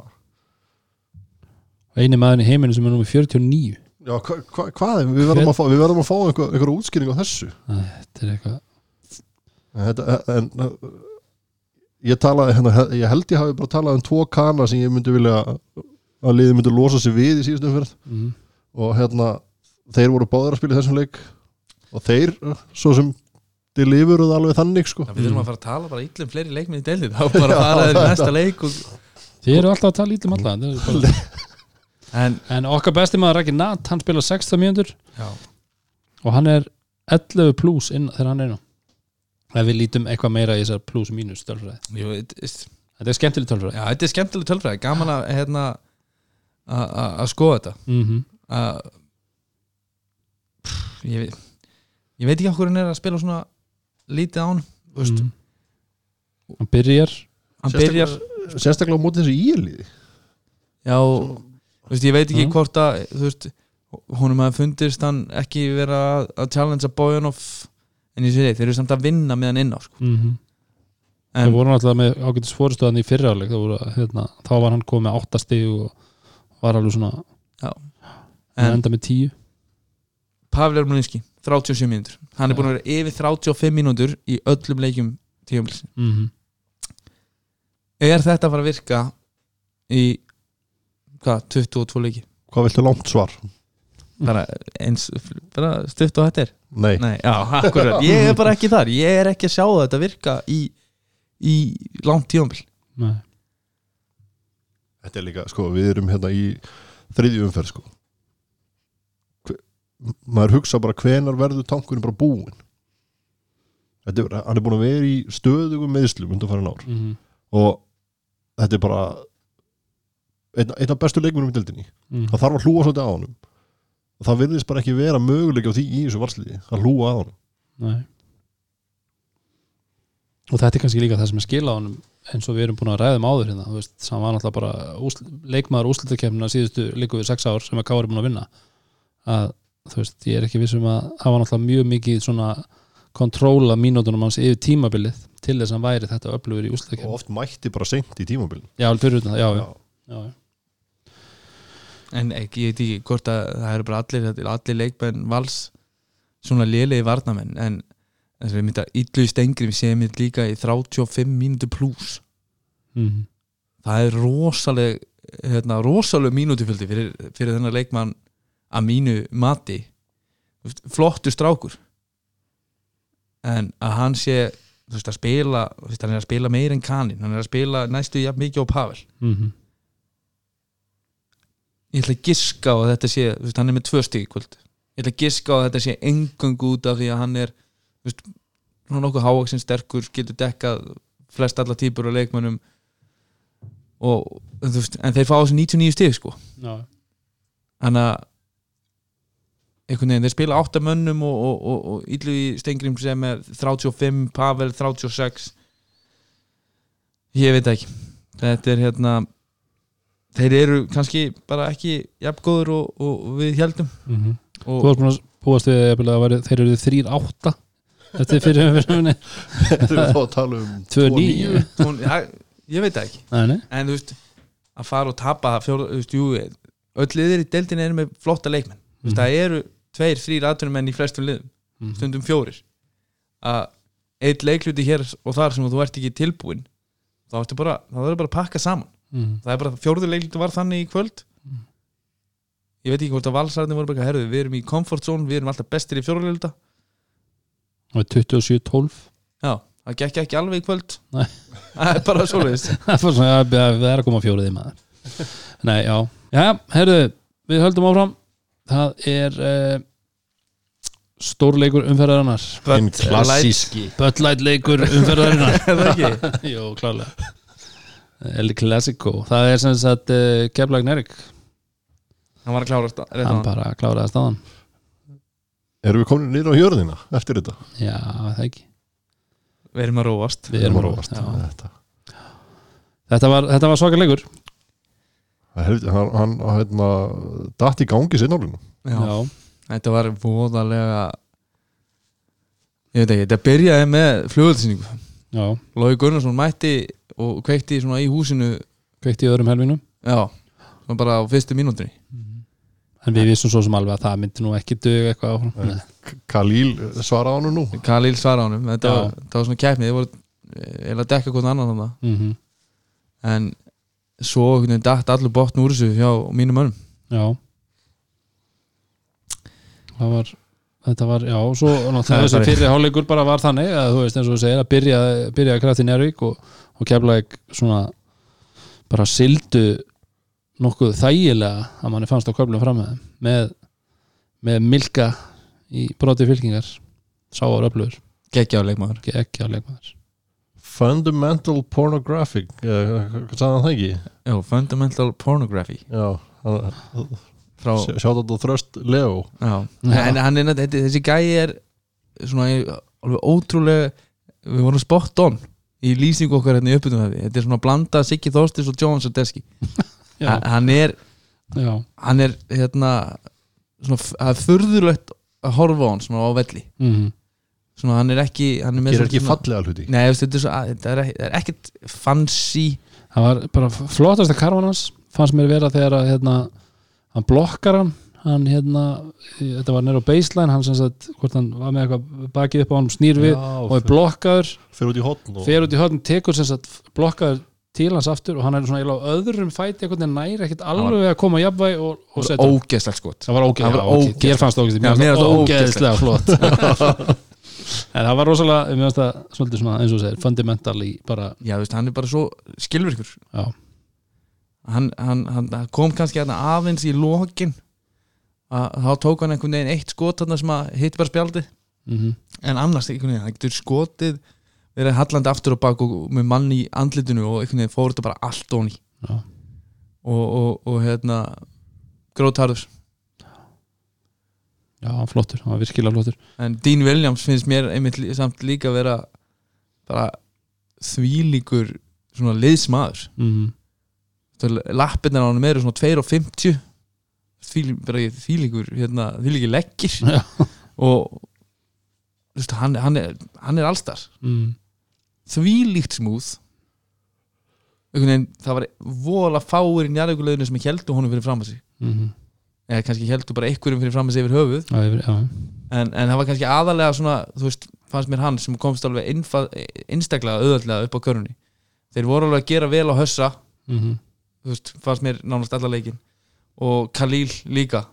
S1: eini maður í heiminu sem er númið 49
S2: já, hva, hva, hvað er, við verðum að fá, við verðum að fá einhver, einhver útskýring á þessu.
S1: Æ, þetta er eitthvað
S2: en, þetta, en ég talaði hérna, ég held ég hafi bara talað um tvo kana sem ég myndi vilja að liðið myndi losa sig við í síðustum fyrir
S1: mm.
S2: og hérna þeir voru báðir að spila í þessum leik. Og þeir svo sem deliveruð alveg þannig sko.
S3: Við þurfum að fara að tala bara illum fleiri leikmið í deildið þá bara að fara þeir í næsta leik og...
S1: þið eru alltaf að tala um þetta er bara-
S3: en
S1: en okkar besti maður Raki Nat, hann spila 16 mínútur.
S3: Já,
S1: og hann er 11 plus inn þegar hann er á. Ef við lítum eitthvað meira í þessar plus mínus tölfræði. Þetta er skemmtileg tölfræði.
S3: Já, þetta er skemmtileg tölfræði. Gaman að hérna að- að að skoða þetta.
S1: Mm -hmm.
S3: að Pff, ég, veit- ég veit ekki okkur hann er að spila svona lítið á hann
S1: mm. hann byrjar
S3: hann byrjar
S2: sérstaklega á móti þessu íliði
S3: já, þú veist, ég veit ekki
S1: Já.
S3: hvort að þú veist, honum hafi fundist hann ekki vera að, að challengea Bojanov en ég sé þeir eru samt að vinna með hann inn á sko.
S1: mm -hmm.
S3: en
S1: það voru náttúrulega með ágætis fóristöðan í fyrra áleik hérna, þá var hann komið með 8 stig og var alveg svona
S3: Já.
S1: en
S3: en
S1: enda með 10
S3: Pavel Ermolinski 37 mínútur, hann er búin að vera yfir 35 mínútur í öllum leikjum tíumlis
S1: mm -hmm.
S3: er þetta að fara að virka í hvað, 22 leiki?
S2: Hvað viltu langt svar?
S3: bara eins, bara stutt og er
S2: Nei,
S3: Nei, já, akkurat, ég er bara ekki þar. Ég er ekki að sjá þetta virka í, í langt tíumbil
S1: Nei.
S2: þetta er líka, sko, við erum hérna í þriðju umferð, sko maður hugsa bara hvenar verður tankurinn bara búinn? Þetta er, hann er búin að vera í stöðugum meðslum undan farin ár.
S1: Mm -hmm.
S2: og þetta er bara einn, einn af bestu leikmennum í deildinni.
S1: Mm
S2: það þarf að hlúa svolítið á honum. Og það virðist bara ekki vera möguleik á því í þessu varsliði að hlúa á
S1: Nei. og þetta er kannski líka það sem er skila á honum eins og við erum búin að ræða um áður hérna. Þú veist, sem var náttúrulega bara úsl, leikmaður úslitakefnina síðustu líku við sex ár sem að Kári er búin að vinna. Að þú veist, ég er ekki vissum að var náttúrulega mjög mikið svona kontróla mínútunum hans yfir tímabilið til þess að hann væri þetta öflugur í
S2: og
S1: úslitakefnina
S2: oft mætti bara seint í tímabilin
S1: já, fyrir utan það, já, já, já, já.
S3: en ekki, ég veit ekki hvort að það eru bara allir, allir leikmenn vals svona lélegi varnamenn en þess að við mynda illu í stengri við séum þetta líka í 35 mínútu pluss
S1: Mm
S3: það er rosaleg hérna, rosaleg mínútufjöldi fyrir, fyrir þennan leikmann að mínu mati flottur strákur. En að hann sé þú veist, að spila, þú veist, hann er að spila meir en kanin, hann er að spila næstu jafn mikið á Pavel.
S1: Mm
S3: ég ætla að giska á að þetta sé þú veist, hann er með tvö stík kvöld. Ég ætla að giska á að þetta sé engung út af því að hann er þú veist, svona nokkuð hávaksin sterkur getur dekkað flest alla típur af leikmönnum og þú veist, en þeir fá á þessu 99 stík sko. Þannig að einhvern veginn, þeir spila 8 mönnum og, og, og, og Illu í Stengrim sem er 35, Pavel 36 ég veit ekki. Þetta er hérna þeir eru kannski bara ekki jafngóður og, og við heldum
S1: mm Þú
S3: og
S1: varst búin að búast við jafnvel að þeir eru þrýr átta. Þetta er fyrir umfyrinni
S2: Erum við þá að tala um
S1: 2-9
S3: hún, ja, ég veit ekki.
S1: Nei, nei.
S3: En þú veist, að fara og tapa fjóra, þú veist, jú, öll liðir í deildinni eru með flotta leikmenn. Mm.
S1: Mhm.
S3: það eru tveir, þrýr atvinnumenn í flestum liðum
S1: Mhm.
S3: stundum fjórir. Að eitt leikluti hér og þar sem þú ert ekki tilbúin þá ertu bara, þá verður bara að pakka saman.
S1: Mhm.
S3: það er bara, fjórður leikluti var þannig í kvöld.
S1: Mhm.
S3: ég veit ekki hvort að valsarðin voru bara, herðu, við erum í comfort zone við erum alltaf bestir í fjórður leikluta.
S1: Og 27-12
S3: já, það gekk ekki alveg í kvöld. Það er bara svoleiðis.
S1: Það er að koma fjóriði maður. Nei, já. Já, herðu, við höldum áfram Það er uh, stórleikur umferðarinnar.
S2: Hinn klassíski.
S1: Böllæt leikur umferðarinnar.
S3: Er það ekki?
S1: Jó, klárlega El Clasico. Það er sem sagt uh, Keflag Nerik
S3: hann var að klára þetta rétt
S1: Hann
S3: áðan.
S1: bara kláraði staðan
S2: Erum við komin nýra á jörðina eftir þetta?
S1: Já, það ekki.
S3: Við erum að róast.
S1: Við erum að
S2: róast
S1: Já.
S2: Þetta.
S1: Þetta var, þetta var svaka leikur
S2: Hann, hann hérna, datt í gangi sinnálinu
S3: já. þetta var voðalega ég veit ekki, þetta byrjaði með flugöldsýningu
S1: Já,
S3: Lói Gunnarsson mætti og kveikti svona í húsinu.
S1: Kveikt í öðrum helminum
S3: já, svona bara á fyrstu mínútinni
S1: En við vissum svo sem alveg að það myndi nú ekki dög eitthvað áfram. Nei.
S2: Khalil svaraði hann nú.
S3: Khalil svara honum, þetta
S1: Já.
S3: var, þetta var svona keppni. Þið voru eða að dekka hvort annan þarna.
S1: Mm
S3: en svo datt allur botn úr þessu hjá mínum mönnum.
S1: Já. Það var Þetta var, já, svo náttúrulega þessi fyrri hálfleikur bara var þannig að þú veist eins og þú segir að byrja, byrja kraft í Njárvík og, og keflaði svona bara sildu nokkuð þægilega að manni fannst á köflum fram með með, með milka í broti fylkingar. Sáar öflugur,
S3: geggja á leikmaður
S1: ekki á leikmaður
S2: Fundamental Pornographic Hvað sagði hann það ekki?
S3: já, fundamental pornography.
S2: Já, hann,
S3: frá,
S2: sjátt á þröst Leo.
S3: Já, en hann er þetta- þessi gæi er svona alveg ótrúlega við vorum spot on í lýsingu okkar hérna í uppbytum þetta er svona blanda Siggi Þorstis og Jóhann Sardeski hann er
S1: já,
S3: hann er hérna svona, það er furðulegt að horfa á hann svona á velli.
S1: Mm
S3: svona hann er ekki hann er með
S2: Gerir ekki
S3: svona-
S2: fallega hluti.
S3: Nei, þetta er, svo, þetta er, ekki- það er ekkert fancy.
S1: Það var bara flottasta karfan hans fannst mér vera þegar að hérna, hann blokkar hann hann hérna, þetta var nýra á baseline hann sem sagt, hvort hann var með eitthvað bakið upp á hann, snýr við og er blokkaður.
S2: Fyrir út í hotn og
S1: fer út í hotn, tekur sem sagt blokkaður til hans aftur og hann er svona á öðrum fæti veginn næri ekkert alveg að koma jafnvæg og, og setja hann.
S3: ógeðslegt skot.
S1: Það var
S3: Það var ógeðslegt.
S1: þér fannst ógeð
S3: Já, mér fannst ógeðslegt.
S1: flott en það var rosalega, mér fannst það svolítið svona eins og segir, fundamental í bara,
S3: Já, þú veist, hann er bara svo skilvirkur.
S1: Já,
S3: hann, hann, hann kom kannski hérna aðeins í lokin. Að þá tók hann einhvern veginn eitt skot þarna sem að hitt bara spjaldið.
S1: Mhm.
S3: En annars einhvern veginn, hann getur skotið verið hallandi aftur og bak og með mann í andlitinu og einhvern veginn fór þetta bara allt onni og, og, og hérna grótarður
S1: já, flottur, hann var virkilega flottur.
S3: En Dean Williams finnst mér einmitt samt líka vera bara þvílíkur svona liðsmaður.
S1: Mhm.
S3: Lappirnar á hann eru svona 2.50 Þvíl, bara þvílíkur hérna, þvílíkur leggir.
S1: Já.
S3: og veist, hann, hann, er, hann er allstar.
S1: Mhm.
S3: Þvílíkt smúð það var vola fáir í njárvíkuleginu sem heldur honum fyrir fram að sig.
S1: Mhm
S3: eða kannski heldur bara einhverjum fyrir fram að sig yfir höfuð.
S1: Já, yfir- já,
S3: en, en það var kannski aðalega svona þú veist, fannst mér hann sem komst alveg einstaklega auðvöldlega upp á körunni. Þeir voru alveg að gera vel á hössa.
S1: Mhm.
S3: Þú veist, fannst mér nánast alla leikin og Khalil líka.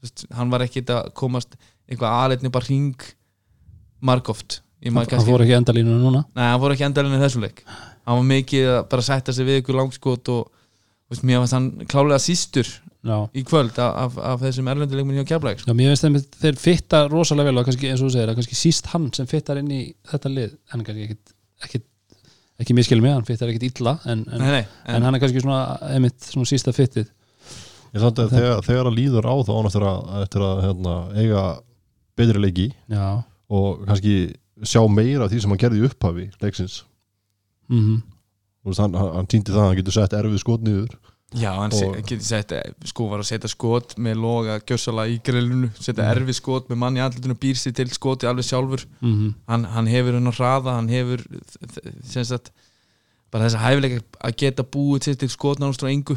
S3: Þú veist, hann var ekkit að komast eitthvað aðleitni bara hring margóft
S1: hann fór ekki endalínu núna?
S3: Nei, hann fór ekki endalinn í þessum leik. Hann var mikið að bara sætta sig við ykkur langskot og veist, mér fannst hann klálega sístur
S1: já,
S3: í kvöld af, af, af þessum erlendileikminn hjá Keflæk sko.
S1: já mér finnst þeim þeir fitta rosalega vel og kannski eins og þú segir að kannski síst hann sem fittar inn í þetta lið en kannski ekkit, ekkit ekki miskil mig, hann fittar ekkit illa en, en,
S3: Nei, nei,
S1: en, hann er kannski svona, einmitt, svona sísta fittið.
S2: Ég samt að þegar, þegar að líður á þá án eftir að, eftir að hérna, eiga betri leiki
S1: já,
S2: og kannski sjá meira af því sem hann gerði í upphafi leiksins.
S1: Mhm.
S2: Þú veist, hann, hann, hann týndi það að hann getur sett erfið skot niður
S3: Já, hann getur sett sko var að setja skot með loga gjössala í grillinu, setja
S1: Mhm.
S3: erfi skot með mann í andlutinu, býr sér til skoti alveg sjálfur.
S1: Mhm.
S3: Hann, hann hefur hennar hraða, hann hefur sagt bara þess að hæfileika að geta búið sér til skot frá engu.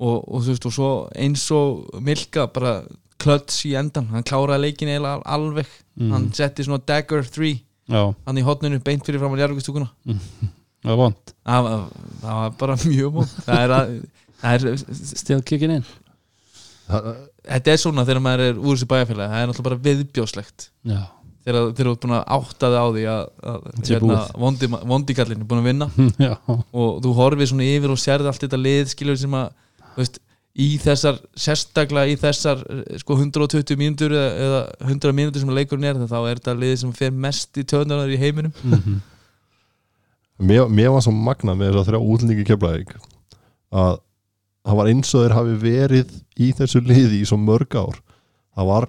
S3: Og, og þú veist, og svo eins og Milka bara klöts í endan hann kláraði leikin al- alveg.
S1: Mhm.
S3: hann setti svona dagger 3
S1: já,
S3: hann í hotninu beint fyrir fram á jarðugustúkuna
S1: það var vond
S3: það, það var bara mjög mjög það er að það er,
S1: stíð kikkin inn
S3: þetta er svona þegar maður er úr þessu bæjarfélagi það er náttúrulega bara viðbjóslegt
S1: já,
S3: þegar þegar þú ert búin að átta þig á því að, að hérna, vondi, vondikallin er búin að vinna.
S1: Já,
S3: og þú horfir svona yfir og sérði allt þetta lið skilur sem að veist, í þessar, sérstaklega í þessar sko 120 mínútur eða, eða 100 mínútur sem leikurinn er þá er þetta lið sem fer mest í töðunar í heiminum.
S1: Mhm.
S2: Mér, mér var svo magnað með þess að þrjá útlendingi keflaðið að það var eins og þeir hafi verið í þessu liði í svo mörg ár. Það var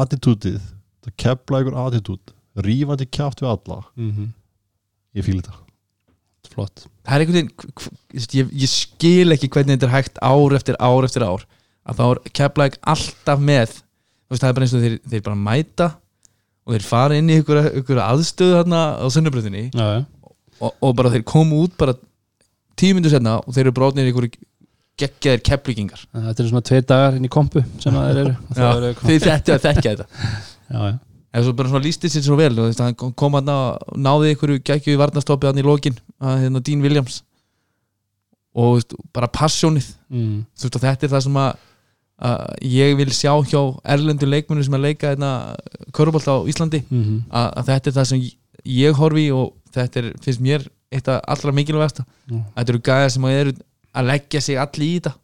S2: attitútið það keflaði ykkur attitút rífandi kjátt við alla.
S1: Mhm.
S2: Ég fíl þetta.
S1: Flott.
S3: Það er einhvern veginn ég, ég skil ekki hvernig þetta er hægt ár eftir ár eftir ár. Að þá er keflæk alltaf með þú veist, það er bara eins og þeir, þeir bara mæta og þeir fara inn í ykkur, ykkur aðstöðu þarna á sunnubröðinni
S1: já, já,
S3: og, og bara þeir komu út bara tíu myndur setna og þeir eru brotnir ykkur geggjaðir keflíkingar
S1: þetta er svona tvei dagar inn í kompu sem að þeir eru. Eru
S3: þeir þetta að þekkja þetta.
S1: Já, já,
S3: eða svo bara svona lístið sér svo vel hann kom- hann og náði ykkur geggju í varnastoppið hann í lokin að hérna Dean Williams. Og veist, bara passjónið.
S1: Mm.
S3: þetta er það sem að, að ég vil sjá hjá erlendu leikmennu sem að leika hérna körubolt á Íslandi.
S1: Mm
S3: að, að þetta er það sem ég horfi í og þetta er, finnst mér eitt af allra mikilvægasta.
S1: Já.
S3: þetta eru gæðar sem eru að leggja sig allir í þetta.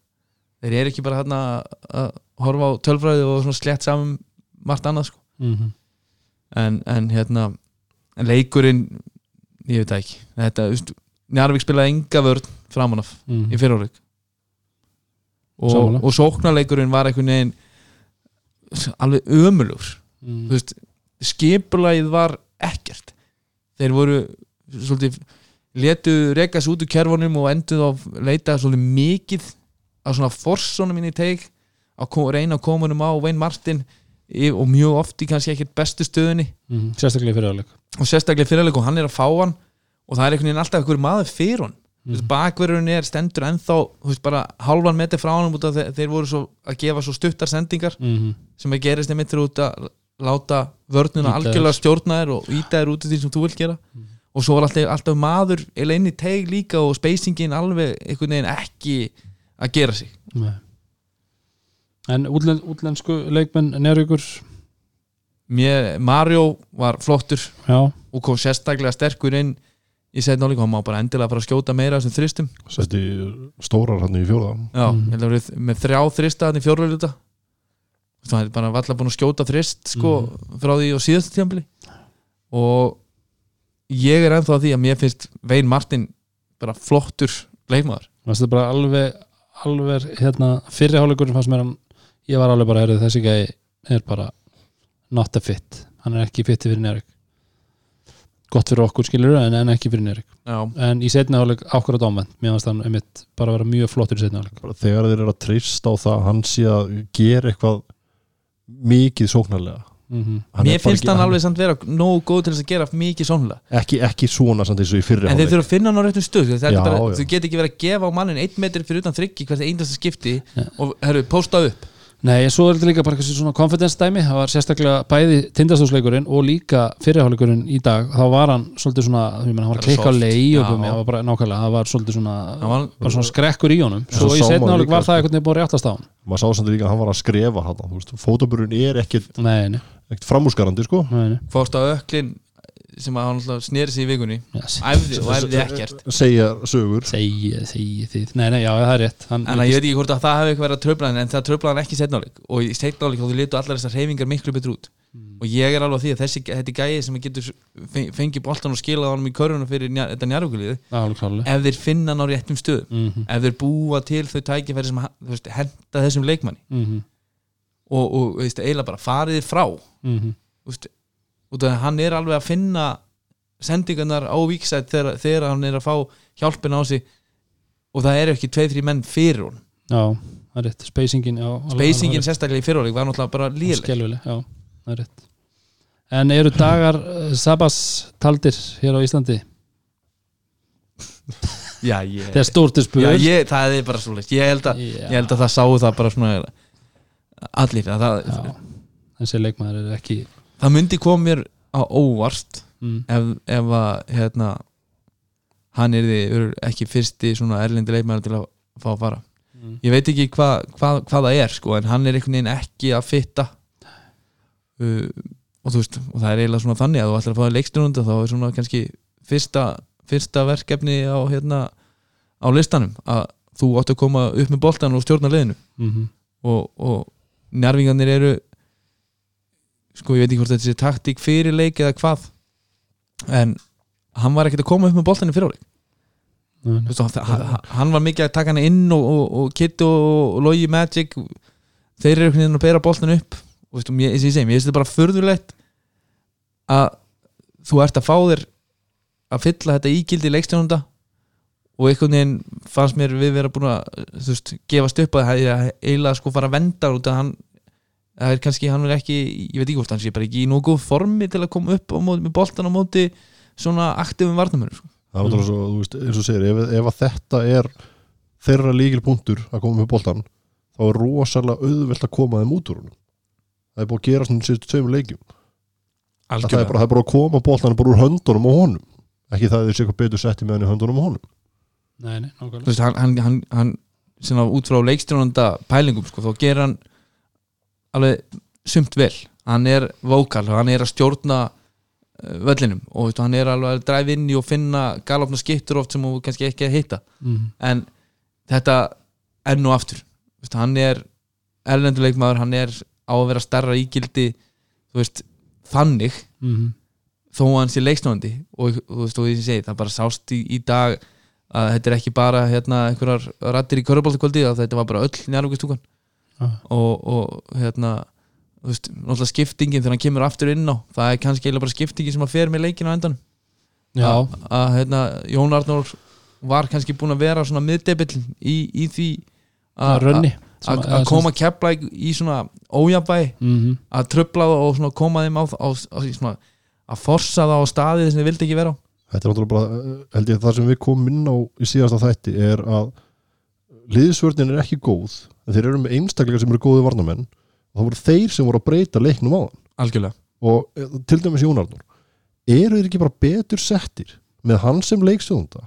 S3: Þeir eru ekki bara hérna að horfa á tölfræði og slett saman margt annað sko.
S1: Mm
S3: en, en hérna en leikurinn, ég veit ekki. Þetta, Njarvík spilaði enga vörn framan af
S1: -hmm.
S3: í fyrirháleik og, og sóknarleikurinn var einhvern veginn alveg ömulur
S1: mm.
S3: þú veist, skipulagið var ekkert. Þeir voru svolítið letu reka sig út úr kerfunum og enduð á leita svolítið mikið á svona forsónum inn í teik að reyna að koma honum á Wayne Martin í- og mjög oft í kannski ekkert bestu stöðunni
S1: mm. sérstaklega fyrir áleik
S3: og sérstaklega fyrirleik og hann er að fá hann og það er einhvern veginn alltaf einhver maður fyrir hann mm. bakverðurinn er stendur ennþá veist bara halvan metri frá hann þeir, þeir voru svo að gefa svo stuttar sendingar
S1: mm.
S3: sem að gerist einmitt út að láta vörnuna algjörlega
S1: þér.
S3: stjórna þér og íta þér út af því sem þú vilt gera og svo var alltaf, alltaf maður eða inn í teig líka og spacingin alveg einhvern veginn ekki að gera sig.
S1: Nei. en útlen, útlensku leikmenn Njárvíkur
S3: Mér, Mario var flottur
S1: já,
S3: og kom sérstaklega sterkur inn í og hann má bara endilega fara að skjóta meira þessum þristum.
S2: Setti stórar hann í fjóða
S3: Já, ég held að verið með þrjá þrista hann í fjórveluta það er bara valla búin að skjóta þrist sko, frá því á síðastu tíðanbili og ég er ennþá að því að mér finnst Vein Martin bara flottur leikmaður.
S1: Það er bara alveg alveg hérna, fyrri hálfleikurinn fannst mér hann ég var alveg bara, heyrðu, þessi gæi er bara not a fit. Hann er ekki fitti fyrir Njárvík gott fyrir okkur skilur en, en ekki fyrir
S3: Já,
S1: en í setni hálfleik ákvörða dómend mér fannst hann einmitt bara vera mjög flottur í setni hálfleik.
S2: Þegar þeir eru að treysta á það að hann sé að gera eitthvað mikið sóknarlega
S1: mm -hmm.
S3: Mér finnst hann alveg samt vera nógu góð til þess að gera mikið sónlega
S2: ekki, ekki svona samt eins og í fyrri
S3: en þeir þurfa að finna hann á réttum stöð þú get ekki verið að gefa á mannin einn metri fyrir utan þryggi hvert einasta skipti
S1: Ja.
S3: og herru, posta upp
S1: Nei, svo er þetta líka bara eitthvað svona confidence dæmi. Það var sérstaklega bæði tindastóðsleikurinn og líka fyrirháleikurinn í dag. Þá var hann svolítið svona, ég menn, hann var að
S3: Bara
S1: klikka á
S3: soft.
S1: lei og
S3: Já.
S1: það var bara nákvæmlega, það var svolítið svona
S3: var-
S1: bara svona skrekkur í honum.
S2: Svo
S1: svo í
S2: sá maður
S1: setna áleik
S2: líka,
S1: var það veginn búið réttast á hann
S2: maður sá samt líka að hann var að skrefa hann fótaburun er ekkit,
S1: Nei, nei,
S2: ekkit framúskarandi sko.
S1: Nei, nei.
S3: fórst á öklin sem að hann alltaf sneri sig í vikunni. Æfði og æfði ekkert.
S2: segja sögur.
S1: Segi, segi þið. Nei, nei, já, það er rétt. Hann,
S3: en ég veit ekki hvort að það hefði eitthvað verið að tröfla hann en það tröfla hann ekki í setnáleik og í setnáleik þá þú litu allar þessar reyfingar miklu betur út. Og ég er alveg því að þessi, þetta er gæði sem getur fe- fengið boltan og skilað honum í körfuna fyrir njá, þetta
S1: klálega
S3: ef þeir finna hann á réttum stöðum.
S1: Mm
S3: ef þeir búa til þau tækifæri sem veist, henda þessum leikmanni.
S1: -hmm.
S3: og, og veist, út af að hann er alveg að finna sendingarnar á víksætt þegar, þegar hann er að fá hjálpina á sig. Og það eru ekki tveið, þrjí menn fyrir hún
S1: Já, það er rétt, spacingin já,
S3: spacingin sérstaklega í fyrirháleik var náttúrulega bara líðileg
S1: já, það er rétt. En eru dagar uh, Sabas taldir hér á Íslandi?
S3: já, ég,
S1: spur
S3: já, ég, það er bara svo leist ég held, að, ég held að það sáu það bara svona allir að það,
S1: þessi leikmaður er ekki
S3: það myndi koma mér á óvart
S1: mm,
S3: ef, ef að hérna, hann er ekki fyrsti svona erlendi leikmæður til að fá að fara.
S1: Mm.
S3: ég veit ekki hva, hva, hvað það er sko, en hann er einhvern veginn ekki að fitta. Uh, og þú veist og það er eiginlega svona þannig að þú ætlar að fá leikstjónunda þá er svona kannski fyrsta, fyrsta verkefni á, hérna, á listanum að þú átt að koma upp með boltan og stjórna liðinu.
S1: Mm
S3: og, og njárvingarnir eru sko ég veit ekki hvort þetta sé taktík fyrir leik eða hvað en hann var ekkert að koma upp með boltan í fyriráleik
S1: -hmm.
S3: Veistu, hann, hann- var mikið að taka hann inn og, og, og Kitty og, og Logi Magic þeir eru einhvern veginn að bera boltan upp og eins og ég segi, mér finnst þetta bara förðulegt að þú ert að fá þér að fylla þetta ígildi leikstjónunda og einhvern veginn fannst mér við vera búin að þú veist, gefast upp að það er eiginlega sko fara að venda út að hann það er kannski, hann er ekki, ég veit ekki hvort hann sé bara ekki í nógu góð formi til að koma upp á móti, með boltan á móti svona aktivum varnamönnum sko.
S2: það er náttúrulega svo, þú veist, eins og segir ef, ef að þetta er þeirra líkil punktur að koma með boltan þá er rosalega auðvelt að koma þeim út úr honum. Það er búið að gera svona sérstu tveimur leikjum. Að það er, bara, það er bara að koma boltan bara úr höndunum á honum. Ekki það að þið sé eitthvað betur setti með hann í höndunum á honum.
S1: Nei, nei,
S3: Þú
S1: nákvæmlega
S3: veist, hann, hann, hann, hann sinna, út frá leikstjónanda pælingum sko, þá ger hann alveg sumt vel hann er vókal, hann er að stjórna uh, völlinum og hann er alveg að dræfa inn í og finna galopna skiptur oft sem þú kannski ekki að hitta
S1: mm.
S3: en þetta enn og aftur hann er erlenduleikmaður, hann er á að vera starra ígildi veist, þannig
S1: Mm.
S3: þó að hann sé leikstjónandi og þú veist, og ég segi, það bara sást í, í dag að þetta er ekki bara hérna einhverjar rættir í körubáltakvöldi þetta var bara öll njárvíkustúkan
S1: Ah.
S3: og, og hérna þú veist, náttúrulega skiptingin þegar hann kemur aftur inn á það er kannski eiginlega bara skiptingin sem að fer með leikinu á endan
S1: Já,
S3: að, að hérna, Jón Arnór var kannski búin að vera svona miðdebill í, í því
S1: að
S3: að
S1: rönni
S3: að- að koma kepla í, í svona ójabæ
S1: mm
S3: að tröfla það og svona koma þeim á, á, á, svona, að forsa það á staðið sem þið vildi ekki vera á.
S2: Þetta er náttúrulega bara, eh, held ég það sem við komum inn á í síðasta þætti er að liðsvörnin er ekki góð þeir eru með einstaklega sem eru góði varnamenn og það voru þeir sem voru að breyta leiknum á hann
S3: algjörlega.
S2: Og eh, til dæmis Jónarnur eru þeir ekki bara betur settir með hann sem leikstjóðunda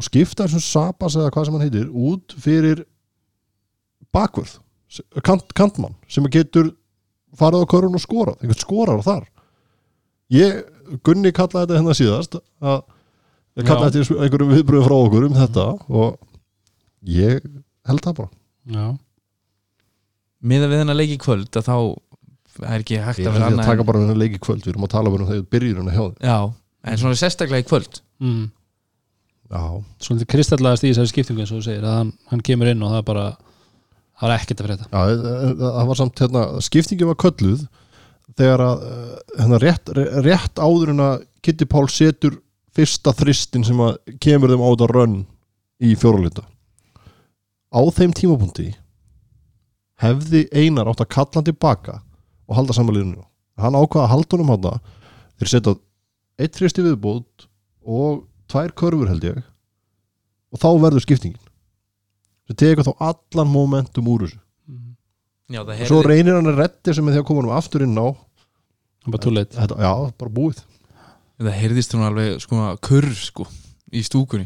S2: og skipta þessum Sabas eða hvað sem hann heitir út fyrir bakvörð kant, kantmann sem getur farið á körun og skorað einhvern skorar þar. Ég, Gunni kallaði þetta hérna síðast að kallaði eftir einhverjum viðbröðum frá okkur um þetta og ég held það bara.
S1: Já,
S3: miða við hennar leiki kvöld að þá er ekki hægt
S2: ég
S3: að vera
S2: ég að
S3: annað
S2: taka
S3: en,
S2: bara hennar leik í kvöld. Við erum að tala um þegar byrjurinn að hjá þeim.
S3: Já, en svona sérstaklega í kvöld.
S1: Mm.
S2: já,
S1: svolítið kristallaðast í þessari skiptingu eins og þú segir að hann, hann kemur inn og það er bara það er ekkert að frétta.
S2: Já, eh, eh, það var samt hérna, skiptingi var kölluð þegar að eh, hérna, rétt, rétt áður en að Kitty Pál setur fyrsta þristin sem að kemur þeim á þetta rönn í fjóralita á þeim tímapunkti hefði Einar átt að kalla hann tilbaka og halda samanliðinu hann ákvaða að halda honum hann þeir setja eitt þristi viðbót og tvær körfur held ég og þá verður skiptingin. Sem tekur þá allan momentum úr þessu.
S1: Mm.
S3: Já, það
S2: svo reynir hann að reddi sem er því að koma hann aftur inn á
S1: Það er bara
S2: þetta, já, bara búið.
S3: Það heyrðist hún alveg sko kurr sko í stúkunni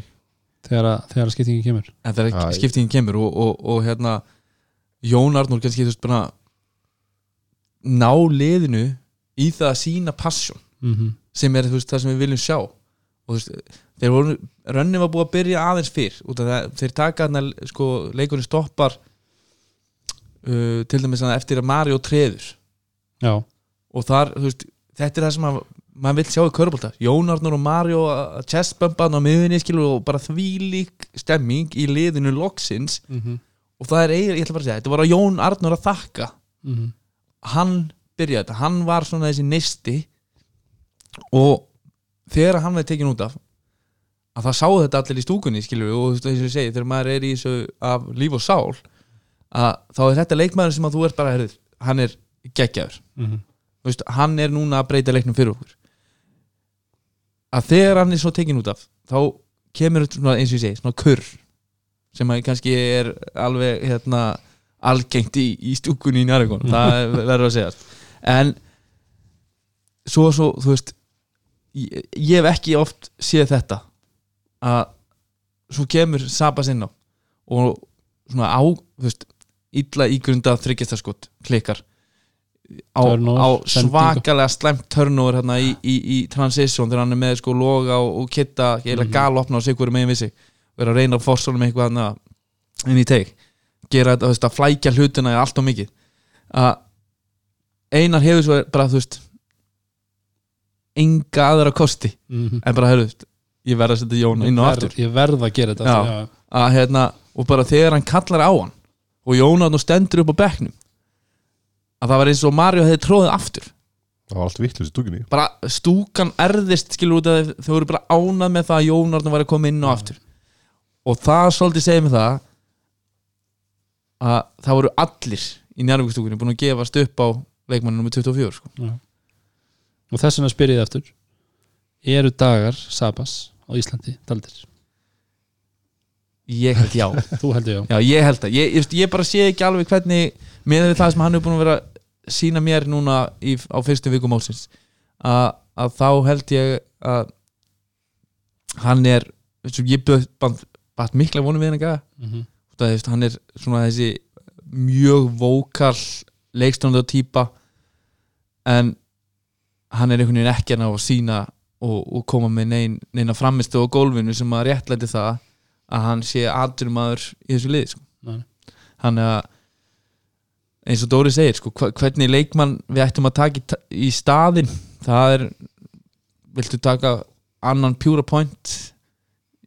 S1: þegar að, þegar að skiptingi kemur.
S3: En
S2: Já,
S3: er skiptingin kemur og, og, og hérna Jón Arnór kannski þú veist bara ná liðinu í það að sína passion
S1: mm
S3: sem er þú veist, það sem við viljum sjá. Og þú veist, þeir voru rönni var búið að byrja aðeins fyrr út af það, þeir taka þarna sko, leikurinn stoppar uh, til dæmis að eftir að Mario treður.
S1: Já,
S3: og þar, þú veist, þetta er það sem að maður vill sjá í körbólta, Jón Arnur og Mario að chestbumpan á miðunni og bara þvílík stemming í liðinu loksins.
S1: Mm -hmm.
S3: og það er eiginlega, ég ætla bara að segja, þetta var að Jón Arnur að þakka.
S1: Mhm.
S3: hann byrjaði þetta, hann var svona þessi neisti. Og þegar hann veið tekin út af að það sáu þetta allir í stúkunni skilur og eins og ég segi, þegar maður er í þessu af líf og sál að þá er þetta leikmaður sem að þú ert bara herrið, hann er geggjaður. Þú veist, hann er núna að breyta leiknum fyrir okkur að þegar hann er svo tekin út af þá kemur þetta svona eins og ég segi svona kurr sem kannski er alveg hérna algengt í, í stúkunni í Njarðvíkon það er- verður að segja en svo svo þú veist ég, ég hef ekki oft séð þetta að svo kemur Sabas inn á og svona á þú veist, illa ígrunda þryggjastaskot klikkar á, á svakalega slæmt turnover hérna í, í, í transition þegar hann er með sko loga og, og kitta
S1: Mhm.
S3: eiginlega galopna og sig hverju megin við sig og er að reyna að fórsóla með eitthvað hann inn í teik gera þetta, þú veist, að flækja hlutina er allt og mikið að einar hefur svo bara, þú veist enga aðra kosti
S1: Mhm.
S3: en bara, hefur, ég verð að setja Jón inn og
S1: Ég
S3: aftur
S1: verð- Ég verð að gera þetta
S3: Já.
S1: já.
S3: að hérna, og bara þegar hann kallar á hann og Jón nú stendur upp á bekknum að það var eins og Mario hefði tróðið aftur
S2: það var allt vittlust í stúkunni
S3: bara stúkan erðist skilur út að þau voru bara ánað með það að Jón Arnur var að koma inn og aftur og það svolítið segir mig það að það voru allir í njárvíkustúkunni búin að gefast upp á leikmanninu með 24 sko.
S1: Og þess vegna spyr ég aftur Eru dagar Sabas á Íslandi taldir?
S3: Ég held já.
S1: Þú heldur já.
S3: Já, ég held það, ég, ég, ég bara sé ekki alveg hvernig með það sem hann er búin að vera sína mér núna í, á fyrstu vikum málsins að, að þá held ég að hann er ég bætt mikla vonum við hann ekki
S1: mm -hmm.
S3: það, veist, hann er svona þessi mjög vókal leikstjónda týpa en hann er einhvern veginn ekki að ná að sína og, og koma með nein, neina framistu á gólfinu sem að réttlæti það að hann sé aðdurumadur í þessu lið sko. Hann er að eins og Dóri segir sko, hvernig leikmann við ættum að taka í, í staðinn það er viltu taka annan pjúra point?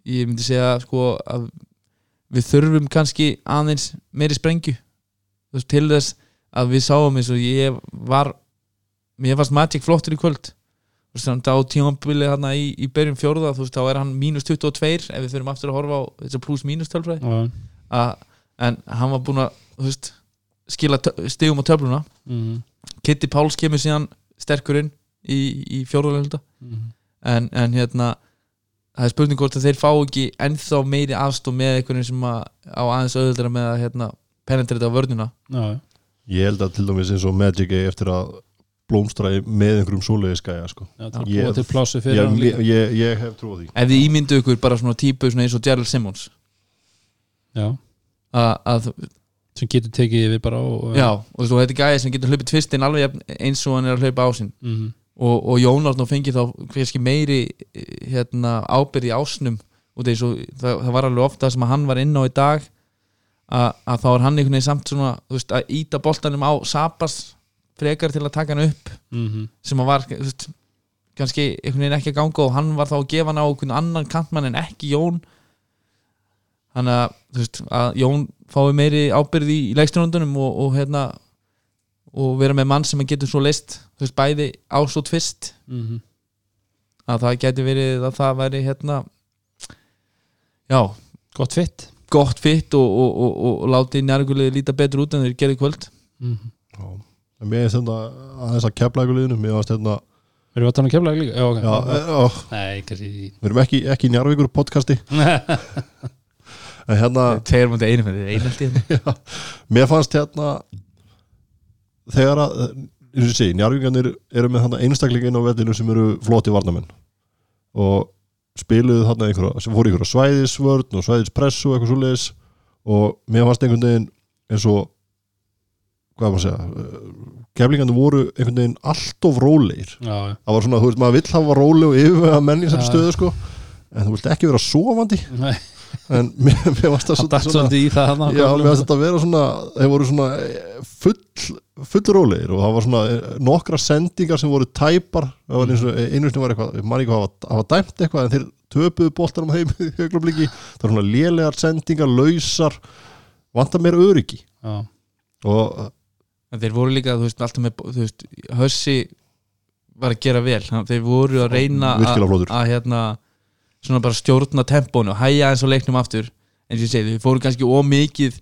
S3: Ég myndi segja sko að við þurfum kannski aðeins meiri sprengju til þess að við sáum eins og ég var mér fannst Magic flottur í kvöld á tímabilið hérna í, í byrjun fjórða þú veist, þá er hann mínus 22 ef við þurfum aftur að horfa á þessar pluss mínus tölfræði. Að, en hann var búinn að þú veist, skila stigum á töfluna.
S1: Mhm.
S3: Kitty Páls kemur síðan sterkurinn í, í fjórðarlegunda
S1: Mhm.
S3: en, en hérna það er spurning hvort að þeir fá ekki ennþá meiri afstóð með einhvern sem að, á aðeins auðvöldra með að hérna, penetrita á vörnuna
S1: Já,
S2: ég held að til dæmis eins og Magic eftir að blómstra í- með einhverjum svoleiðis gæja sko.
S1: Já,
S2: Ég- ég, ég, ég, ég hef trú á því.
S3: Ef þið ímyndu ykkur bara svona típu svona eins og Gerald Simmons.
S1: Já, sem getur tekið yfir bara og,
S3: já, og þú veist, þetta er gæði sem getur hlaupið tvistinn alveg jafn eins og hann er að hlaupa á sinn.
S1: Mhm.
S3: og, og Jónas nú fengið þá hverski meiri hérna, ábyrði ásnum og það, svo, það, það var alveg ofta sem að hann var inn á í dag að, að þá er hann einhvern veginn samt svona þú veist, að íta boltanum á Sabas frekar til að taka hann upp
S1: Mhm.
S3: sem að var veist, kannski einhvern veginn ekki að ganga og hann var þá að gefa hann á einhvern annan kantmann en ekki Jón þannig að, veist, að Jón fái meiri ábyrði í leikstjónundunum og, og hérna og vera með mann sem að getur svo leist þú veist, bæði ás og tvist
S1: Mhm.
S3: að það geti verið að það væri hérna já,
S1: Gott fitt
S3: gott fitt og, og, og, og, og láti nærgulega líta betur út en þeir gerði í kvöld
S1: Mhm.
S2: Já. Mér finnst þetta aðeins að kepla ykkur liðinu mér finnst þetta
S1: Erum við að tala um keflaði líka? Já, ok.
S2: Já, já,
S1: Nei, kannski
S2: við erum ekki, ekki í Njarvíkur podcasti. En hérna
S3: tveir mútið einu fyrir einhaldi hérna.
S2: mér fannst hérna þegar að eins og segi, njárvíkarnir eru með þarna einstakling inn á vellinu sem eru flotti varnamenn og spiluðu þarna einhverja, sem fóru einhverja svæðisvörn og svæðispressu og eitthvað svoleiðis. Og mér fannst einhvern veginn eins og hvað maður að segja keflingarnir voru einhvern veginn allt of rólegir.
S1: Já, já.
S2: það var svona, þú veist, maður vill hafa róleg og yfirvega menn í þessari
S1: Já.
S2: stöðu sko. En þú vilt ekki vera sofandi.
S1: Nei,
S2: en mér, mér varst það
S1: svolítið í það.
S2: Já, mér finnst þetta að vera svona þeir voru svona eh, full full rólegir. Og það var svona eh, nokkra sendingar sem voru tæpar. Það var eins og eh, sem var eitthvað, ég man ekki hafa, hafa dæmt eitthvað en þeir töpuðu boltanum heim í höglabliki, það var svona lélegar sendingar, lausar vantar meira öryggi.
S1: Já,
S2: og
S3: En þeir voru líka, þú veist, alltaf með þú veist, Hössi var að gera vel Hann- þeir voru að reyna að hérna svona bara stjórna tempónu og hæja eins og leiknum aftur eins og ég segi, þeir fóru kannski ómikið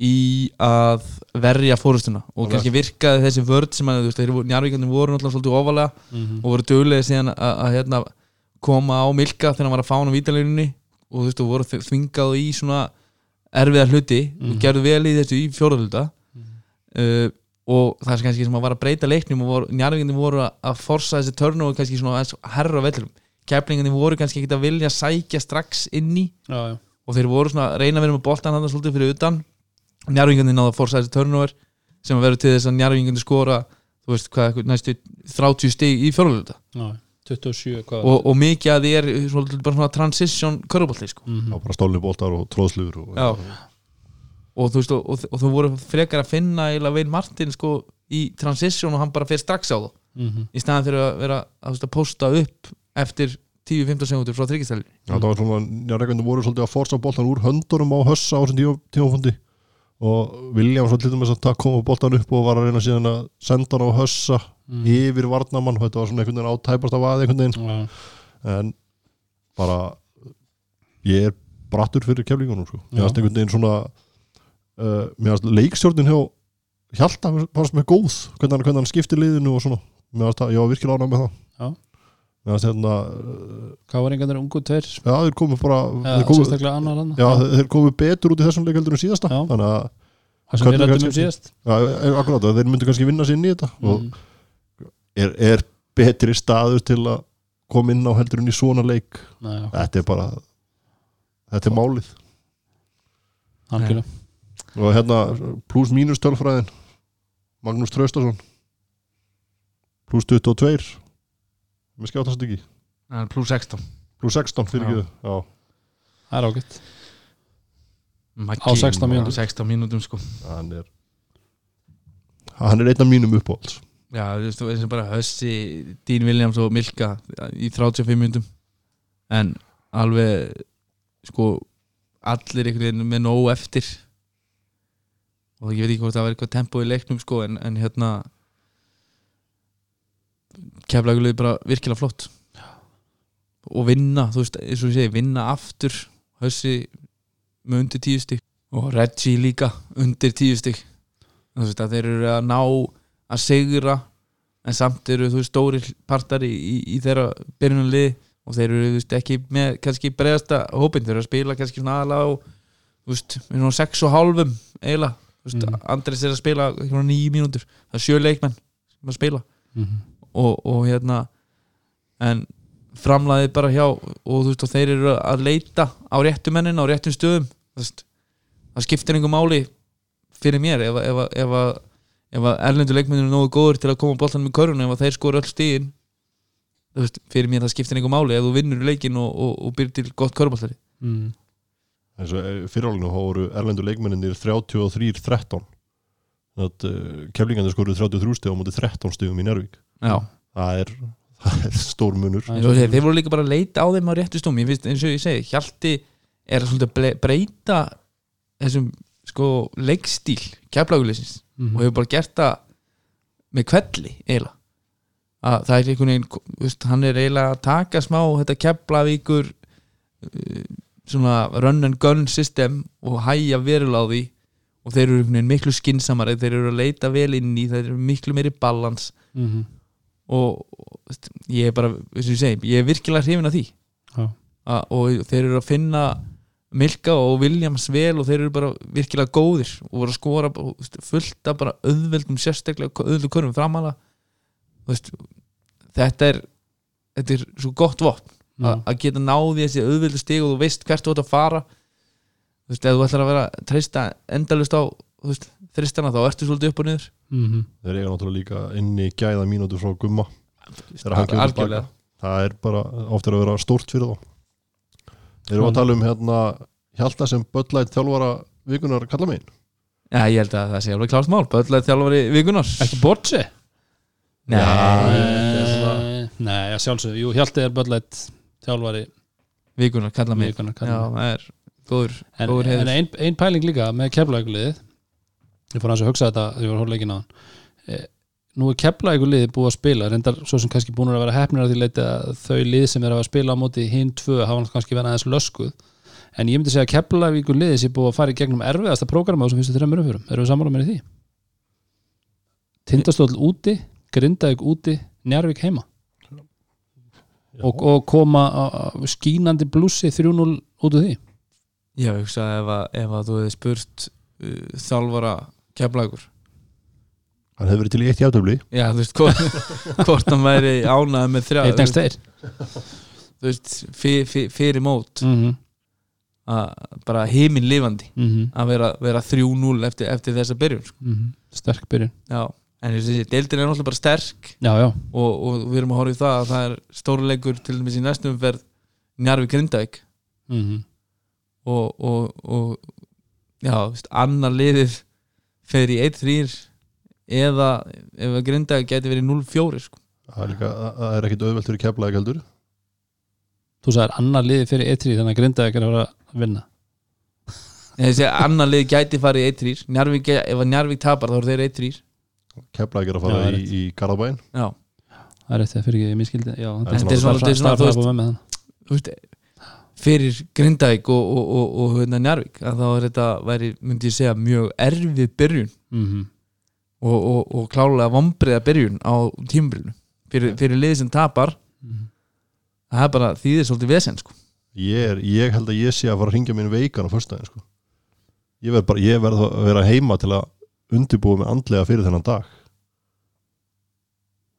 S3: í að verja fórustuna og
S2: Alveg.
S3: kannski virkaði þessi vörd sem að þú veist, þeir voru, njárvíkandi voru náttúrulega svolítið ofalega
S1: mhm.
S3: og voru duglega síðan að, að hérna, koma á Milka þegar hann var að fána vítaleginu og þú veist, og voru þvingað í svona erfiða hluti
S1: Mhm.
S3: og gerðu vel í þessu í fjórðalhuta
S1: Mhm.
S3: uh, og það er kannski sem að var að breyta leiknum og njárvíkandi voru að, að forsa þessi törn og kannski svona aðeins herra á vellurum keflingandi voru kannski ekki að vilja sækja strax inn í
S1: já, já.
S3: og þeir voru svona að reyna að vera með boltan hann svolítið fyrir utan njárvíkandi náða að forsa þessi törnóver sem að vera til þess að njárvíkandi skora þú veist hvað, næstu 30 stig í
S1: já. 27 hvað
S3: og, og mikið að því er svolítið bara svona transition körubolti sko.
S1: Mhm.
S2: Já, bara stólni boltar og tróðslugur og,
S3: Já. Og þú veist og, og, og þú voru frekar að finna eiginlega Vein Martin sko í transition og hann bara fer strax á það
S1: Mhm.
S3: í staðan fyrir að vera að, veist, að posta upp eftir 10-15 sekundur frá þryggjastæli
S2: Já, það var svona, njárvíkarnir voru svolítið að forsa boltan úr höndunum á hössa á þessum tíma- tímafundi. Og William svo til dæmis að takk koma boltan upp og var að reyna síðan að senda hann á hössa
S1: Mhm.
S2: yfir varnamann, þetta var svona einhvern veginn átæpast af aðeins einhvern veginn.
S1: Já,
S2: en bara ég er brattur fyrir keflingunum sko. Mér fannst einhvern veginn svona uh, mér fannst leikstjórnin hjá Hjalta fannst mér góð hvernig hann, hvernig hann skipti liðinu og svona. Mér fannst það, ég var virkilega ánægð með það.
S1: Já.
S2: mér fannst hérna
S1: Hvað var einhvern ungu tveir?
S2: Já, þeir komu bara
S1: Já,
S2: þeir komu, já, þeir komu betur út í þessum leik heldur en síðasta. Þannig að,
S1: Það sem við rættum um síðast.
S2: Já, e- akkurát, að þeir myndu kannski vinna sér inn í þetta. Og
S1: Mhm.
S2: er, er betri staður til að koma inn á heldur en í svona leik?
S1: Nei,
S2: þetta er bara þetta er málið.
S1: Algjörlega
S2: og hérna pluss mínus tölfræðin. Magnús Traustason. Pluss 22 með skjáttast ekki.
S3: Plus 16
S2: pluss 16 fyrir ekki já,
S1: Það er ágætt. Á 16 mínútum.
S3: 16 mínútum sko.
S2: Hann er hann er einn af mínum uppáhalds.
S3: Já, þú veist, þú veist bara Hössi, Dín Williams og Milka í 35 minnum en alveg sko allir einhvern veginn með nóg eftir og ég veit ekki hvort það var eitthvað tempo í leiknum sko en, en hérna keflagulegði bara virkilega flott. Og vinna, þú veist, eins og ég segi vinna aftur, Hössi með undir tíu stig. Og Reggie líka undir tíu stig. Þú veist að þeir eru að ná að sigra en samt eru þú veist stóri partar í, í, í þeirra byrjunarlið og þeir eru þú veist ekki með kannski bregðasta hópin, þeir eru að spila kannski svona aðalega á þú veist, erum á sex og hálfum eiginlega,
S1: Mhm.
S3: Andres er að spila svona nýju mínútur, það er sjö leikmenn sem að spila
S1: Mhm.
S3: og, og hérna en framlaðið bara hjá og þú veist og þeir eru að leita á réttu mennin á réttum stöðum það skiptir einhver máli fyrir mér ef, að- erlendu leikmennir er nógu góður til að koma boltanum í körun ef þeir skora öll stíðin fyrir mér það skiptir einhver máli ef þú vinnur leikin og, og, og byrjir til gott köruboltari
S1: Mhm.
S2: Eins og fyrirálinu þá voru erlendu leikmenninir 33-13 þannig að uh, keflingarnir skoruðu 33 stig á móti 13 stigum í Njárvík
S3: já,
S2: það er, það er stór munur.
S3: Og þeir, þeir voru líka bara að leita á þeim á réttu stómi. Ég finnst eins og ég segi, Hjalti er að breyta þessum sko leikstíl keflagulisins
S1: Mhm.
S3: og hefur bara gert það með kvelli eiginlega. Að það er einhvern veginn hann er eiginlega að taka smá þetta keflavíkur uh, svona run and gun system og hæja verulega á því og þeir eru miklu skinsamari þeir eru að leita vel inn í þeir eru miklu meiri balans
S1: Mhm.
S3: og, og ég er bara, eins og ég segi, ég er virkilega hrifin af því
S1: Já.
S3: að, og þeir eru að finna Milka og Williams vel og þeir eru bara virkilega góðir og voru að skora fullt af bara auðveldum sérstaklega auðveldum körfum veist, þetta er þetta er svo gott vopn
S1: Já.
S3: að geta náði þessi auðveldu stig og þú veist hvert þú ert að fara. Þú veist, ef þú ætlar að vera treysta endalust á þristana þá ertu svolítið upp og niður.
S1: Mhm.
S2: þeir eiga náttúrulega líka inni gæða mínútur frá gumma.
S3: Algjörlega.
S2: Það er bara ofta að vera stórt fyrir þá. Þeir eru að tala um hérna Hjalta sem böllætt þjálfara vikunar kalla megin.
S3: Já, ég held að það sé alveg klárt mál Böllega þjálfari vikunar
S1: Ekki Borgi?
S3: Nei,
S1: Nei, sjálfsög Jú, Hjalti er böllætt þjálfari
S3: vikunar, kalla mig.
S1: Vikunar
S3: Já, það er góður,
S1: En,
S3: góður
S1: en ein, ein pæling líka með keflaugulið Ég fór að hugsa þetta þegar ég var að horfa leikin á hann e, Nú er keflaugulið búið að spila reyndar svo sem kannski búin að vera hefnir að því leiti að þau lið sem er að spila á móti hinn tvö hafa kannski verið aðeins löskuð. En ég myndi segja að keflaugulið sé búið að fara í gegnum erfiðasta prógrama á þessum fyrstu þreymur umfyrum Erum við sammála með því? Tindastóll úti, Grindavík úti Njarvík heima og, og koma skínandi blússi 3-0 út úr því?
S3: Já, ég hugsa ef að, ef að þú hefði spurt uh, þjálfara keflagur
S2: hann hefur verið til í eitt jafntöfli
S3: Já, þú veist, hvort, hvort hann væri ánæði með þrjá
S1: Eitt næst þeir
S3: Þú veist, fyr, fyr, fyrir mót
S1: mm -hmm.
S3: að bara heiminn lifandi
S1: Mm
S3: að vera, vera 3-0 eftir, eftir þessa byrjun sko.
S1: Sterk byrjun.
S3: Já, en þessi deildin er náttúrulega bara sterk.
S1: Já, já,
S3: og, og við erum að horfa í það að það er stóruleikur til dæmis í næstum umferð Njarvi Grindavík.
S1: Mm -hmm.
S3: og, og, og já, þú veist, annar liðið fer í 1-3 eða ef Grindavík geti verið 0-4 sko.
S2: það er, líka, það- er ekkit auðvelt fyrir keflaði heldur.
S1: Þú sagðir annar liði fyrir E3 þannig að Grindavík er að vera að vinna.
S3: Þessi annar lið gæti farið í 1-3 Njarvík, ef að Njarvík tapar þá eru þeir 1-3
S2: keflaði er að fara
S1: er
S2: í, í Garðabæin
S3: já,
S1: Það er eftir að fyrir ekki miskildi Já,
S2: Þetta er
S3: svona- þetta er svona, þú veist-
S1: veist
S3: fyrir Grindavík og, og, og, og hérna Njarvík að þá er þetta væri, myndi ég segja, mjög erfið byrjun
S1: mm -hmm.
S3: og, og, og klálega vombriða byrjun á tímabilinu. Fyrir, fyrir lið sem tapar það er bara þýðir svolítið vesen sko.
S2: ég, er, ég held að ég sé að fara að ringja minn veikan á föstudaginn sko. ég verð bara ég verð að vera heima til að undirbúa mig andlega fyrir þennan dag.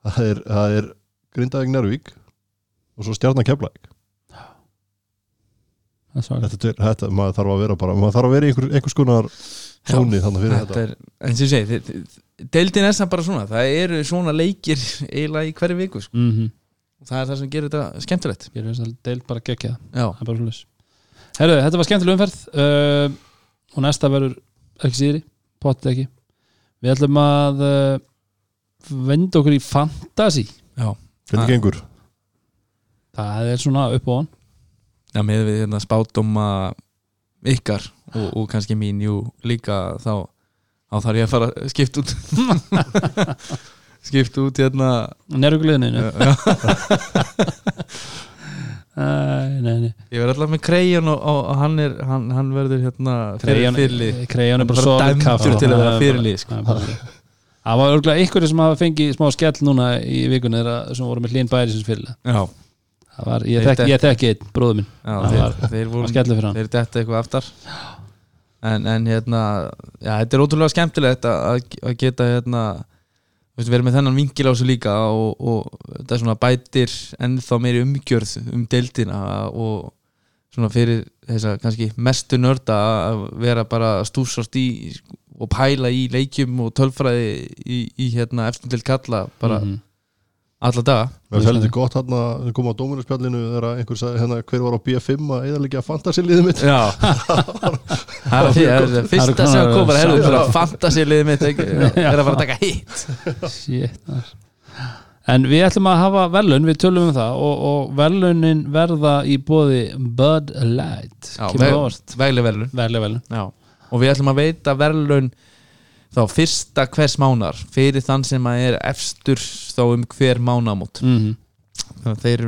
S2: Það er, það er Grindavík Njárvík og svo
S1: svakar
S2: þetta, þetta, maður þarf að vera bara maður þarf að vera í einhver, einhvers konar tóni þannig fyrir
S3: þetta
S2: þetta,
S3: er, en sem ég segi þi- þi- deildin er samt bara svona það eru svona leikir eiginlega í hverju viku sko.
S1: mm -hmm.
S3: og það er það sem gerir þetta skemmtilegt.
S1: Er þess að deild bara geggja
S3: já,
S1: Það er Herru, þetta var skemmtileg umferð uh, og næsta verður ekki síðri potið ekki Við ætlum að uh, venda okkur í fantasy.
S3: Já,
S2: hvernig gengur?
S1: Það er svona upp og on.
S3: Já með við hérna spátdóma ykkar og, og kannski mín jú líka þá, þá þarf ég að fara að skipta út. Skipta út hérna.
S1: Nervugliðinu
S3: já, já.
S1: Nei, nei,
S3: ég verð alltaf með Krejan og, og, og hann, er, hann, hann verður hérna fyrirlið
S1: Kreyjan er bara
S3: dæmdur
S1: kaffi.
S3: til að vera
S1: er bara-
S3: sko.
S1: það var örgulega ykkur sem hafa fengið smá skell núna í vikunni sem voru með hlín bæri sem fyrirlega
S3: já,
S1: Það var, ég þekki, ég þekki einn, bróður minn
S3: þeir,
S1: var-
S3: þeir
S1: Það
S3: voru detta eitthvað aftar en, en hérna já, þetta er ótrúlega skemmtilegt að geta hérna veist, verið með þennan vingil á þessu líka og, og þetta er svona bætir ennþá meiri umgjörð um deildina og svona fyrir þessa kannski mestu nörda að vera bara að stúsast í og pæla í leikjum og tölfræði í, í hérna eftir til kalla bara
S1: Mhm.
S3: alla daga.
S2: Mér fældi gott hann að koma á dómurinspjallinu þegar einhver sagði hérna hver var á B5 að eðalegja fantasiliðið mitt?
S3: Já. Það er það er það fyrsta
S1: Það
S3: sem fyrir að fantasiliðið mitt er að fara að taka hitt
S1: Shit. En við ætlum að hafa velun, við tölum um það og, og velunin verða í bóði Bud Light.
S3: Já,
S1: Kemur
S3: veg-
S1: á óvart.
S3: Vegleg verðlun
S1: Verðleg velun
S3: Já. og við ætlum að veita verðlun þá fyrsta hvers mánar fyrir þann sem að er efstur þá um hver mánamót
S1: mm
S3: þannig að þeir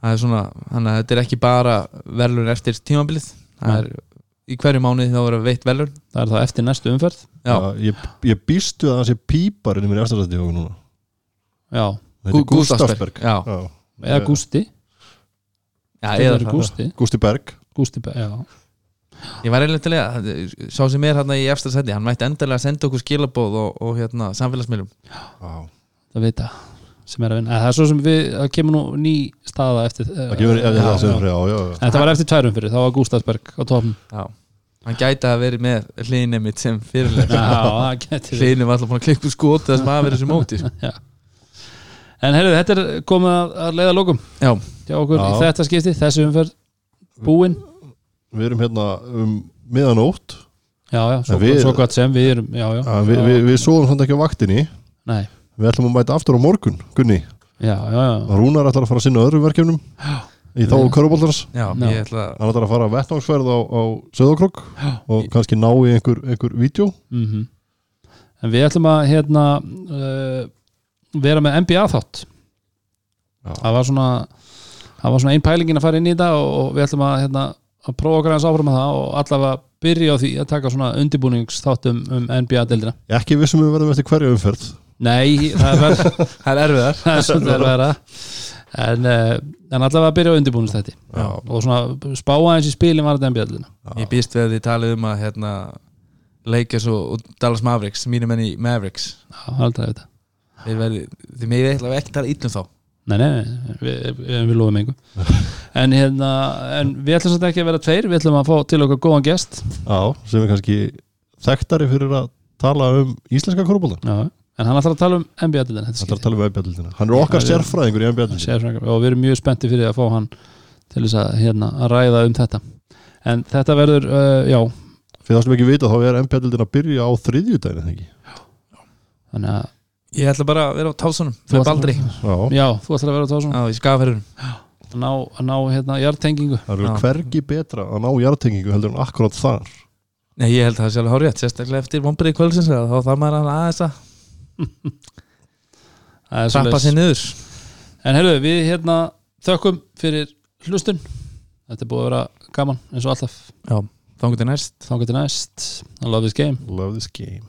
S3: það er svona, þannig að þetta er ekki bara verðlun eftir tímabilið það er í hverju mánuði þá verður veitt verðlun
S1: Það er það eftir næstu umferð.
S3: Já,
S2: ég, ég býstu að það sé píparinn í mér eftirstætti og núna.
S1: Já,
S2: er Gustafsberg
S3: Já,
S2: Já.
S1: eða Gústi.
S3: Já,
S1: Þetta
S3: eða
S1: er Gústi.
S2: Gústi Berg.
S1: Gústi, Be- já,
S3: Ég var eiginlega til að Sá sem er hérna í efstra sendi Hann mætti endilega senda okkur skilabóð og, og hérna, samfélagsmiðlum.
S2: Já.
S1: það vita sem er að vinna, en það er svo sem við það kemur nú ný staða eftir
S2: Það ef
S1: já,
S2: það sem
S1: já.
S2: já, já, já.
S1: En þetta var eftir tværum fyrir, þá var Gústafsberg á topum
S3: Já. Hann gæti að verið með hlýnið mitt sem fyrirlega
S1: það
S3: Hlýnið var alltaf búin að klikka úr skot Það sem að verið þessu móti sko.
S1: En heyrðu, þetta er komið að, að leiða lókum
S3: Já,
S1: okkur í
S2: Já.
S1: þetta skipti, þessi umferð búin
S2: Við erum hérna um miðanótt
S1: Já, já, svo,
S2: við-
S1: svo gott sem við erum Já, já,
S2: Já, við, við, við svoðum samt ekki á vaktinni.
S1: Nei,
S2: Við ætlum að mæta aftur á morgun, Gunni.
S1: Já, já, já.
S2: Rúnar ætlar að fara að sinna öðrum verkefnum Í þá
S3: að
S2: Hann ætlar að fara að vettvangsferð á, á Söðokrok Og kannski ná í einhver, einhver vídeo.
S1: Mm En við ætlum að hérna uh, vera með NBA þátt.
S2: Já.
S1: Það var svona það var svona ein pælingin að fara inn í þetta og, og við ætlum að, hérna, að prófa okkar aðeins áfram með það og allavega byrja á því að taka svona undirbúningsþáttum um NBA-deildina
S2: Ég er ekki vissum við verðum eftir hverju umferð.
S1: Nei, það er,
S3: er erfiðar
S1: það er svolítið að vera en, uh, en allavega byrja á undirbúningsþætti
S2: Já.
S1: og svona spá aðeins í spilin var þetta NBA-deildina
S3: Ég býst við að þið talið um að hérna, Lakers og, og Dallas Mavericks mínum enn í Mavericks.
S1: Já, það er aldrei að vita.
S3: Þið, megið eitthvað ekki tala ítlum þá
S1: Nei, nei, við, við, lofum engu. En, hérna, en við ætlum samt ekki að vera tveir við ætlum að fá til okkar góðan gest.
S2: Já, sem er kannski þekktari fyrir að tala um íslenska korubólta
S1: Já, en hann ætlar að tala um NBA-dildin
S2: Það er að tala um NBA-dildina Hann er okkar sérfræðingur í NBA-dildina
S1: og við erum mjög spenntið fyrir að fá hann til þess að, hérna, að ræða um þetta. En þetta verður, uh, já.
S2: Fyrir það sem ekki vita þá er NBA-dildina að byrja á ekki?
S1: Þannig að,
S3: Ég ætla bara að vera á tásunum
S1: Þú
S3: með Baldri.
S2: Já,
S1: já, þú ætlar að vera að tóða svona
S3: á, í skaferðurum
S1: að ná, að ná hérna, jartengingu
S2: það
S3: Já.
S2: eru hvergi betra að ná jartengingu heldur en akkurat þar.
S3: Nei, ég held að það sé alveg hárið sérstaklega eftir vombriði kvöldsins þá þarf maður að aðeins að
S1: er svoleiðis.
S3: sér niður.
S1: En heyrðu, við hérna þökkum fyrir hlustun. Þetta er búið að vera gaman eins og alltaf.
S3: Já, þá getur næst.
S1: Þá getur næst. I love this game.
S2: Love this game